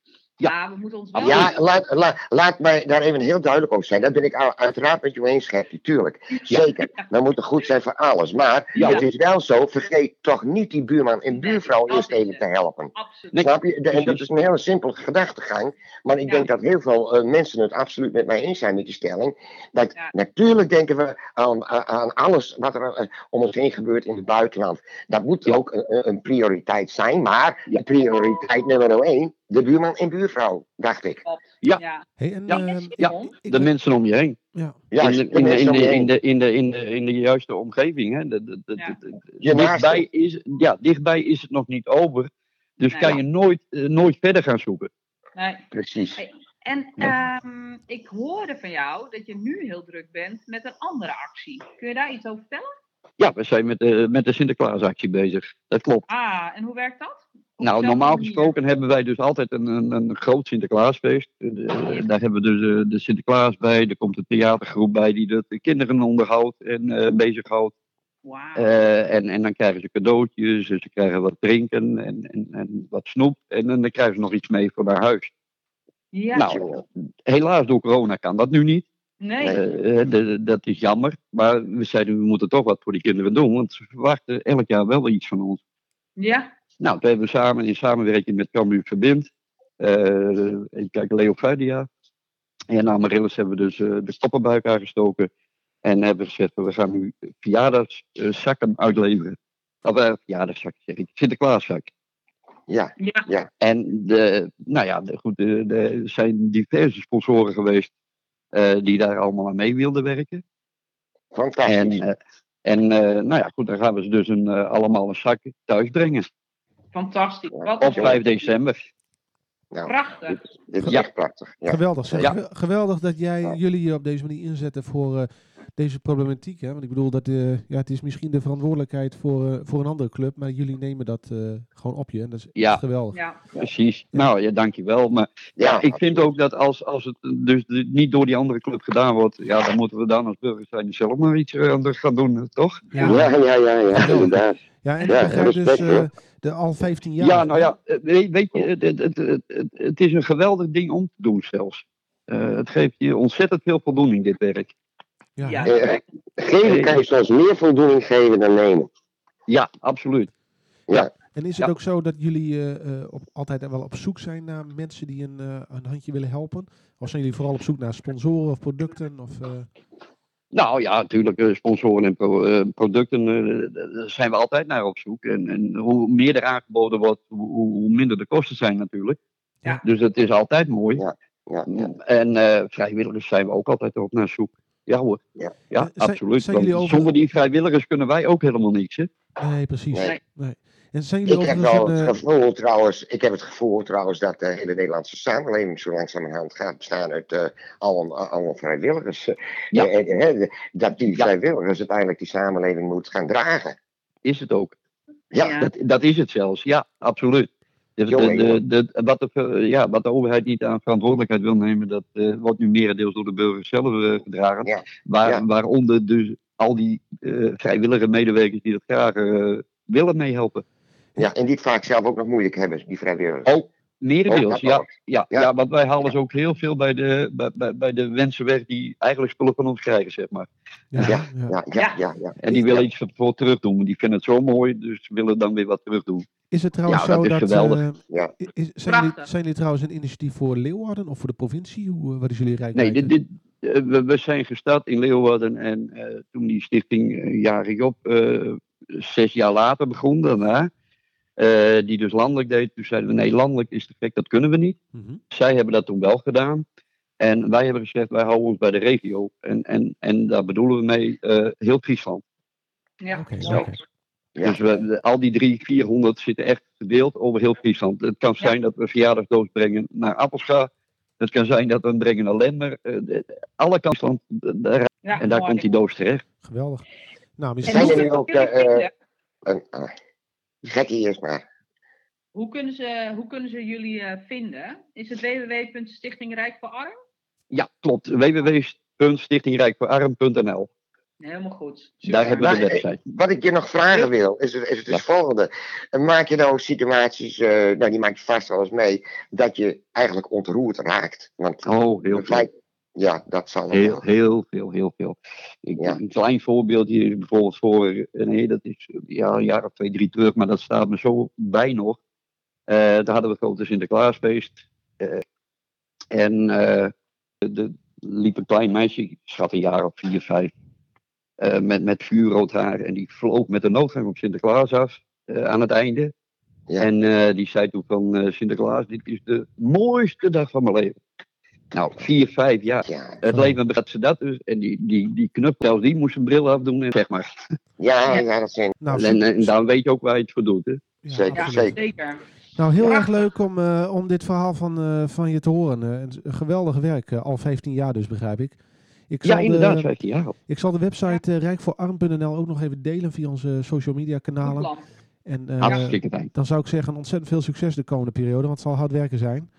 Ja. Maar we moeten ons wel. Ja, laat, laat, laat mij daar even heel duidelijk over zijn. Dat ben ik uiteraard met je eens, Gertie, tuurlijk. Zeker. We moeten goed zijn voor alles. Maar Ja. het is wel zo, vergeet toch niet die buurman en Nee, buurvrouw eerst even te helpen. Absoluut. Snap je? De- en dat is een hele simpele gedachtegang. Maar ik Ja. denk dat heel veel eh, mensen het absoluut met mij eens zijn met die stelling. Dat Ja. natuurlijk denken we aan, aan- alles wat er eh, om ons heen gebeurt in het buitenland. Dat moet Ja. ook een, een prioriteit zijn. Maar de prioriteit nummer één, de buurman en buurvrouw, dacht ik. Ja. ja. hey, en, Ja. ehm, Ja, de mensen om je heen. Ja. In, de, de in, de, mensen in, om de, je heen. in, de, in, de, in, de, in de juiste omgeving. Hè. De, de, de, Ja. de- de- Je dichtbij, is, ja, dichtbij is het nog niet over. Dus Nee. kan je nooit, eh, nooit verder gaan zoeken. Nee. Precies. Hey, En ehm, ik hoorde van jou dat je nu heel druk bent met een andere actie. Kun je daar iets over vertellen? Ja, we zijn met, de met de Sinterklaasactie bezig. Dat klopt. Ah, en hoe werkt dat? Nou, normaal gesproken hebben wij dus altijd een, een, een groot Sinterklaasfeest. Eh, de- daar hebben we dus eh, de Sinterklaas bij. Er komt een theatergroep bij die de, de kinderen onderhoudt en eh bezighoudt. Wauw. Eh, en, en dan krijgen ze cadeautjes, en ze krijgen wat drinken en, en, en wat snoep. En, dan krijgen ze nog iets mee voor naar huis. ja. Nou, helaas door corona kan dat nu niet. nee. Eh, eh, de- dat is jammer. Maar we zeiden, we moeten toch wat voor die kinderen doen. Want ze verwachten elk jaar wel iets van ons. Ja. Nou, toen hebben we samen in samenwerking met Cambuur Verbind. eh even kijken, Leo Fuidia. En Amaryllis hebben we dus eh, de koppenbuik aangestoken. En hebben gezegd, we gaan nu verjaardagszakken uitleveren. Of uh, verjaardagszakken zeg ik, Sinterklaaszak. Ja, Ja. En de, nou ja, de, goed, de, de- er zijn diverse sponsoren geweest eh, die daar allemaal aan mee wilden werken. fantastisch. En, en nou ja, goed, dan gaan we ze dus een, allemaal een zak thuis brengen. Fantastisch. Wat Op een 5 december. Nou, Prachtig. dit, dit is Ja. echt prachtig. Ja. Geweldig. Zeg. Ja. Ge- Geweldig dat jij Ja. jullie je op deze manier inzetten voor eh, deze problematiek. Hè? Want ik bedoel, dat, eh, ja, het is misschien de verantwoordelijkheid voor, eh, voor een andere club, maar jullie nemen dat eh, gewoon op je. En dat is Ja. echt geweldig. Ja. Precies. Nou ja, dankjewel. Maar Ja, ja, ik vind ook dat als, als het dus niet door die andere club gedaan wordt, ja, dan moeten we dan als burgers zijn zelf maar iets anders gaan doen, toch? Ja, ja, ja, ja, inderdaad. Ja, en Ja, ik begrijp dus de al 15 jaar. Ja, nou ja, weet, weet je, het, het, is een geweldig ding om te doen zelfs. Eh, het geeft je ontzettend veel voldoening, dit werk. Ja. Ja. Eh, geven kan je soms meer voldoening geven dan nemen. Ja, absoluut. En is het Ja. ook zo dat jullie eh, eh, op, altijd wel op zoek zijn naar mensen die een, eh, een handje willen helpen? Of zijn jullie vooral op zoek naar sponsoren of producten? Of, eh, Nou ja, natuurlijk, eh, sponsoren en pro- eh, producten, eh, daar zijn we altijd naar op zoek. En, en hoe meer er aangeboden wordt, hoe, hoe minder de kosten zijn natuurlijk. Ja. Dus het is altijd mooi. Ja, Ja, ja. En eh, vrijwilligers zijn we ook altijd op naar zoek. Ja hoor. Ja. Ja, Eh, zijn- absoluut. zijn Want jullie over- Zonder die vrijwilligers kunnen wij ook helemaal niks. Hè? nee, precies. Nee. Nee. En zijn jullie Ik heb wel het gevoel trouwens, ik heb het gevoel trouwens dat de hele Nederlandse samenleving zo langzamerhand gaat bestaan uit eh allemaal, allemaal vrijwilligers. eh. Ja. Dat die Ja. vrijwilligers uiteindelijk die samenleving moet gaan dragen. Is het ook. Ja, Ja. Dat, dat is het zelfs. Ja, absoluut. De, de, wat, de, ja, wat de overheid niet aan verantwoordelijkheid wil nemen, dat eh, wordt nu merendeels door de burgers zelf eh, gedragen. Ja. Waar, Ja. Waaronder dus al die eh, vrijwillige medewerkers die dat graag willen meehelpen. ja, en die het vaak zelf ook nog moeilijk hebben, die vrijwilligers. Oh, merendeels, Oh, ja. Ja, ja. Ja. want wij halen ze ook heel veel bij de, bij, bij, bij de mensen weg die eigenlijk spullen van ons krijgen, zeg maar. ja, Ja. ja. Ja, ja, ja. ja. En die willen Ja. iets voor terug doen. Die vinden het zo mooi, dus willen dan weer wat terug doen. Is het trouwens Ja, dat zo dat... geweldig. eh, Ja. i- is- zijn, jullie, zijn jullie trouwens een initiatief voor Leeuwarden of voor de provincie? Hoe, eh, wat is jullie rijk? Nee, dit, dit, eh, we, we zijn gestart in Leeuwarden en eh, toen die stichting uh, eh, zes jaar later begon daarna, eh, die dus landelijk deed, toen zeiden we nee, landelijk is te gek, dat kunnen we niet. Mhm. Zij hebben dat toen wel gedaan. En wij hebben gezegd, wij houden ons bij de regio. En, en, en daar bedoelen we mee eh, heel Friesland. Ja. Oké. Ja. Dus we, al die drie, 400 zitten echt verdeeld over heel Friesland. Het kan zijn dat we verjaardagsdoos brengen naar Appelscha. Het kan zijn dat we hem brengen naar Lemmer. Eh, alle kanten. Daar, Ja, en daar mooi. komt die doos terecht. Geweldig. Nou, En misschien... Zijn kunnen ook, gekkie eerst maar. Hoe kunnen ze, hoe kunnen ze jullie eh, vinden? Is het www.stichting Rijk voor Arm? Ja, klopt. www.stichtingrijkvoorarm.nl Helemaal goed. Daar hebben we de Maar, eh, website. Wat ik je nog vragen wil, is, het- is het, Ja. het volgende. Eh, Maak je nou situaties, eh, nou die maak je vast wel eens mee, dat je eigenlijk ontroerd raakt? Want Oh, heel veel. lijkt- ja, dat zal Heel, wel. heel veel, heel veel. Ik, Ja. Een klein voorbeeld hier is bijvoorbeeld voor, nee, dat is ja, een jaar of twee, drie terug, maar dat staat me zo bij nog. Eh, daar hadden we het grote Sinterklaasfeest. Eh, en eh er liep een klein meisje, schat een jaar of vier, vijf, eh, met, met vuurrood haar. En die vloog met de noodgang op Sinterklaas af eh, aan het einde. Ja. En eh, die zei toen van eh, Sinterklaas, dit is de mooiste dag van mijn leven. Nou, vier, vijf jaar. Ja, Het leven dat ze dat dus. En die, die, die knuppel, zelfs die moest een bril afdoen en zeg maar. ja, ja, dat zijn. Nou, En, en dan weet je ook waar je het voor doet. Hè? ja, zeker, zeker. zeker. Nou, heel erg leuk om, eh, om dit verhaal van, eh, van je te horen. Geweldig werk, al 15 jaar dus, begrijp ik. Ik Ja, zal inderdaad, De, 15 jaar al. ik zal de website eh, rijkvoorarm.nl ook nog even delen via onze social media kanalen. En eh, dan zou ik zeggen, ontzettend veel succes de komende periode, want het zal hard werken zijn.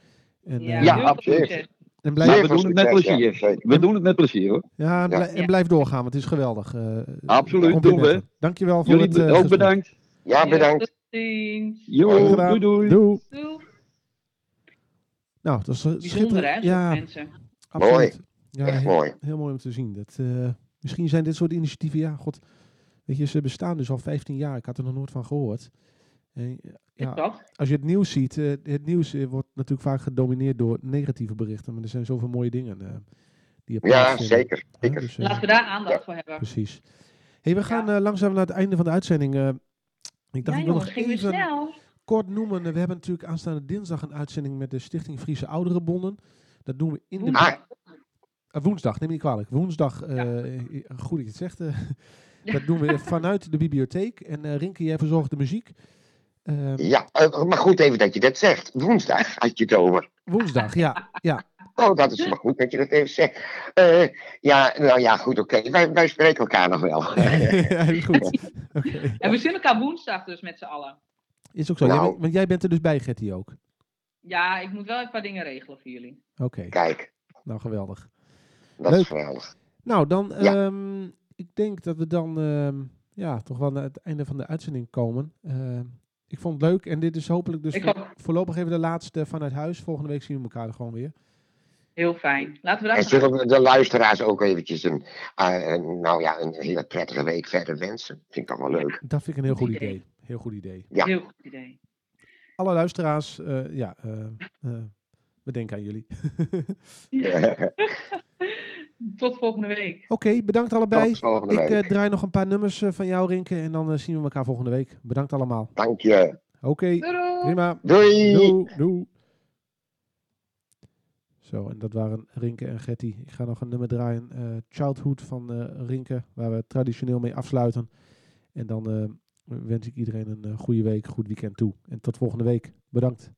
En, Ja, eh, Ja, absoluut. en, Maar blijf, we doen het met ja, plezier. We doen het met plezier hoor. ja, en, Ja. blij- en Ja. blijf doorgaan, want het is geweldig. eh, Absoluut, doen we. Dankjewel voor Jullie het eh, ook gesprek. bedankt. Ja, bedankt. Tot ziens. Graag Jo, doei doei. Doei. Doei. Nou, dat is Bijzonder schitterend. hè, Ja, mensen. absoluut. Ja, Echt heel, mooi. heel mooi om te zien. Dat, eh, misschien zijn dit soort initiatieven, ja, god. Weet je, ze bestaan dus al 15 jaar. Ik had er nog nooit van gehoord. En, Is ja, dat? als je het nieuws ziet, eh, het nieuws eh, wordt natuurlijk vaak gedomineerd door negatieve berichten. Maar er zijn zoveel mooie dingen eh, die er Ja, zeker. Dus, eh, Laten we daar aandacht voor hebben. Precies. Hey, we gaan eh, langzaam naar het einde van de uitzending. eh. ik dacht, Ja ik wil jongens, nog even kort noemen. We hebben natuurlijk aanstaande dinsdag een uitzending met de Stichting Friese Ouderenbonden. Dat doen we in de... Woensdag. Eh, woensdag, neem me niet kwalijk. Woensdag, eh, goed dat je het zegt. eh, dat doen we vanuit de bibliotheek. En eh Rinke, jij verzorgt de muziek. Ehm, Ja, eh, maar goed even dat je dat zegt. Woensdag had je het over. woensdag, ja. ja. Oh, dat is maar goed dat je dat even zegt. Eh, ja, nou ja, goed, oké. Wij, wij spreken elkaar nog wel. ja, is goed. Oké. En we zien elkaar woensdag dus met z'n allen. Is ook zo. Nou. want jij bent er dus bij, Getty ook. Ja, ik moet wel een paar dingen regelen voor jullie. Oké, Kijk, nou geweldig. Dat Leuk. is geweldig. Nou, dan, Ja. ehm, ik denk dat we dan ehm, ja, toch wel naar het einde van de uitzending komen. Ehm, ik vond het leuk en dit is hopelijk dus voor- voorlopig even de laatste vanuit huis. Volgende week zien we elkaar er gewoon weer. Heel fijn. Laten we En dat zullen we de luisteraars ook eventjes een, eh, een, nou ja, een hele prettige week verder wensen? Vind ik toch wel leuk. Dat vind ik een heel goed Goed idee. idee. Heel goed idee. Ja. Heel goed idee. Alle luisteraars, eh, ja, eh, we denken aan jullie. Tot volgende week. Oké, bedankt allebei. Tot volgende Ik eh, draai nog een paar nummers eh, van jou, Rinke. En dan eh, zien we elkaar volgende week. Bedankt allemaal. Dank je. Oké, prima. Doei. Doei, doei. Zo, en dat waren Rinke en Getty. Ik ga nog een nummer draaien. eh, Childhood van eh, Rinke, waar we traditioneel mee afsluiten. En dan eh, wens ik iedereen een eh, goede week, goed weekend toe. En tot volgende week. Bedankt.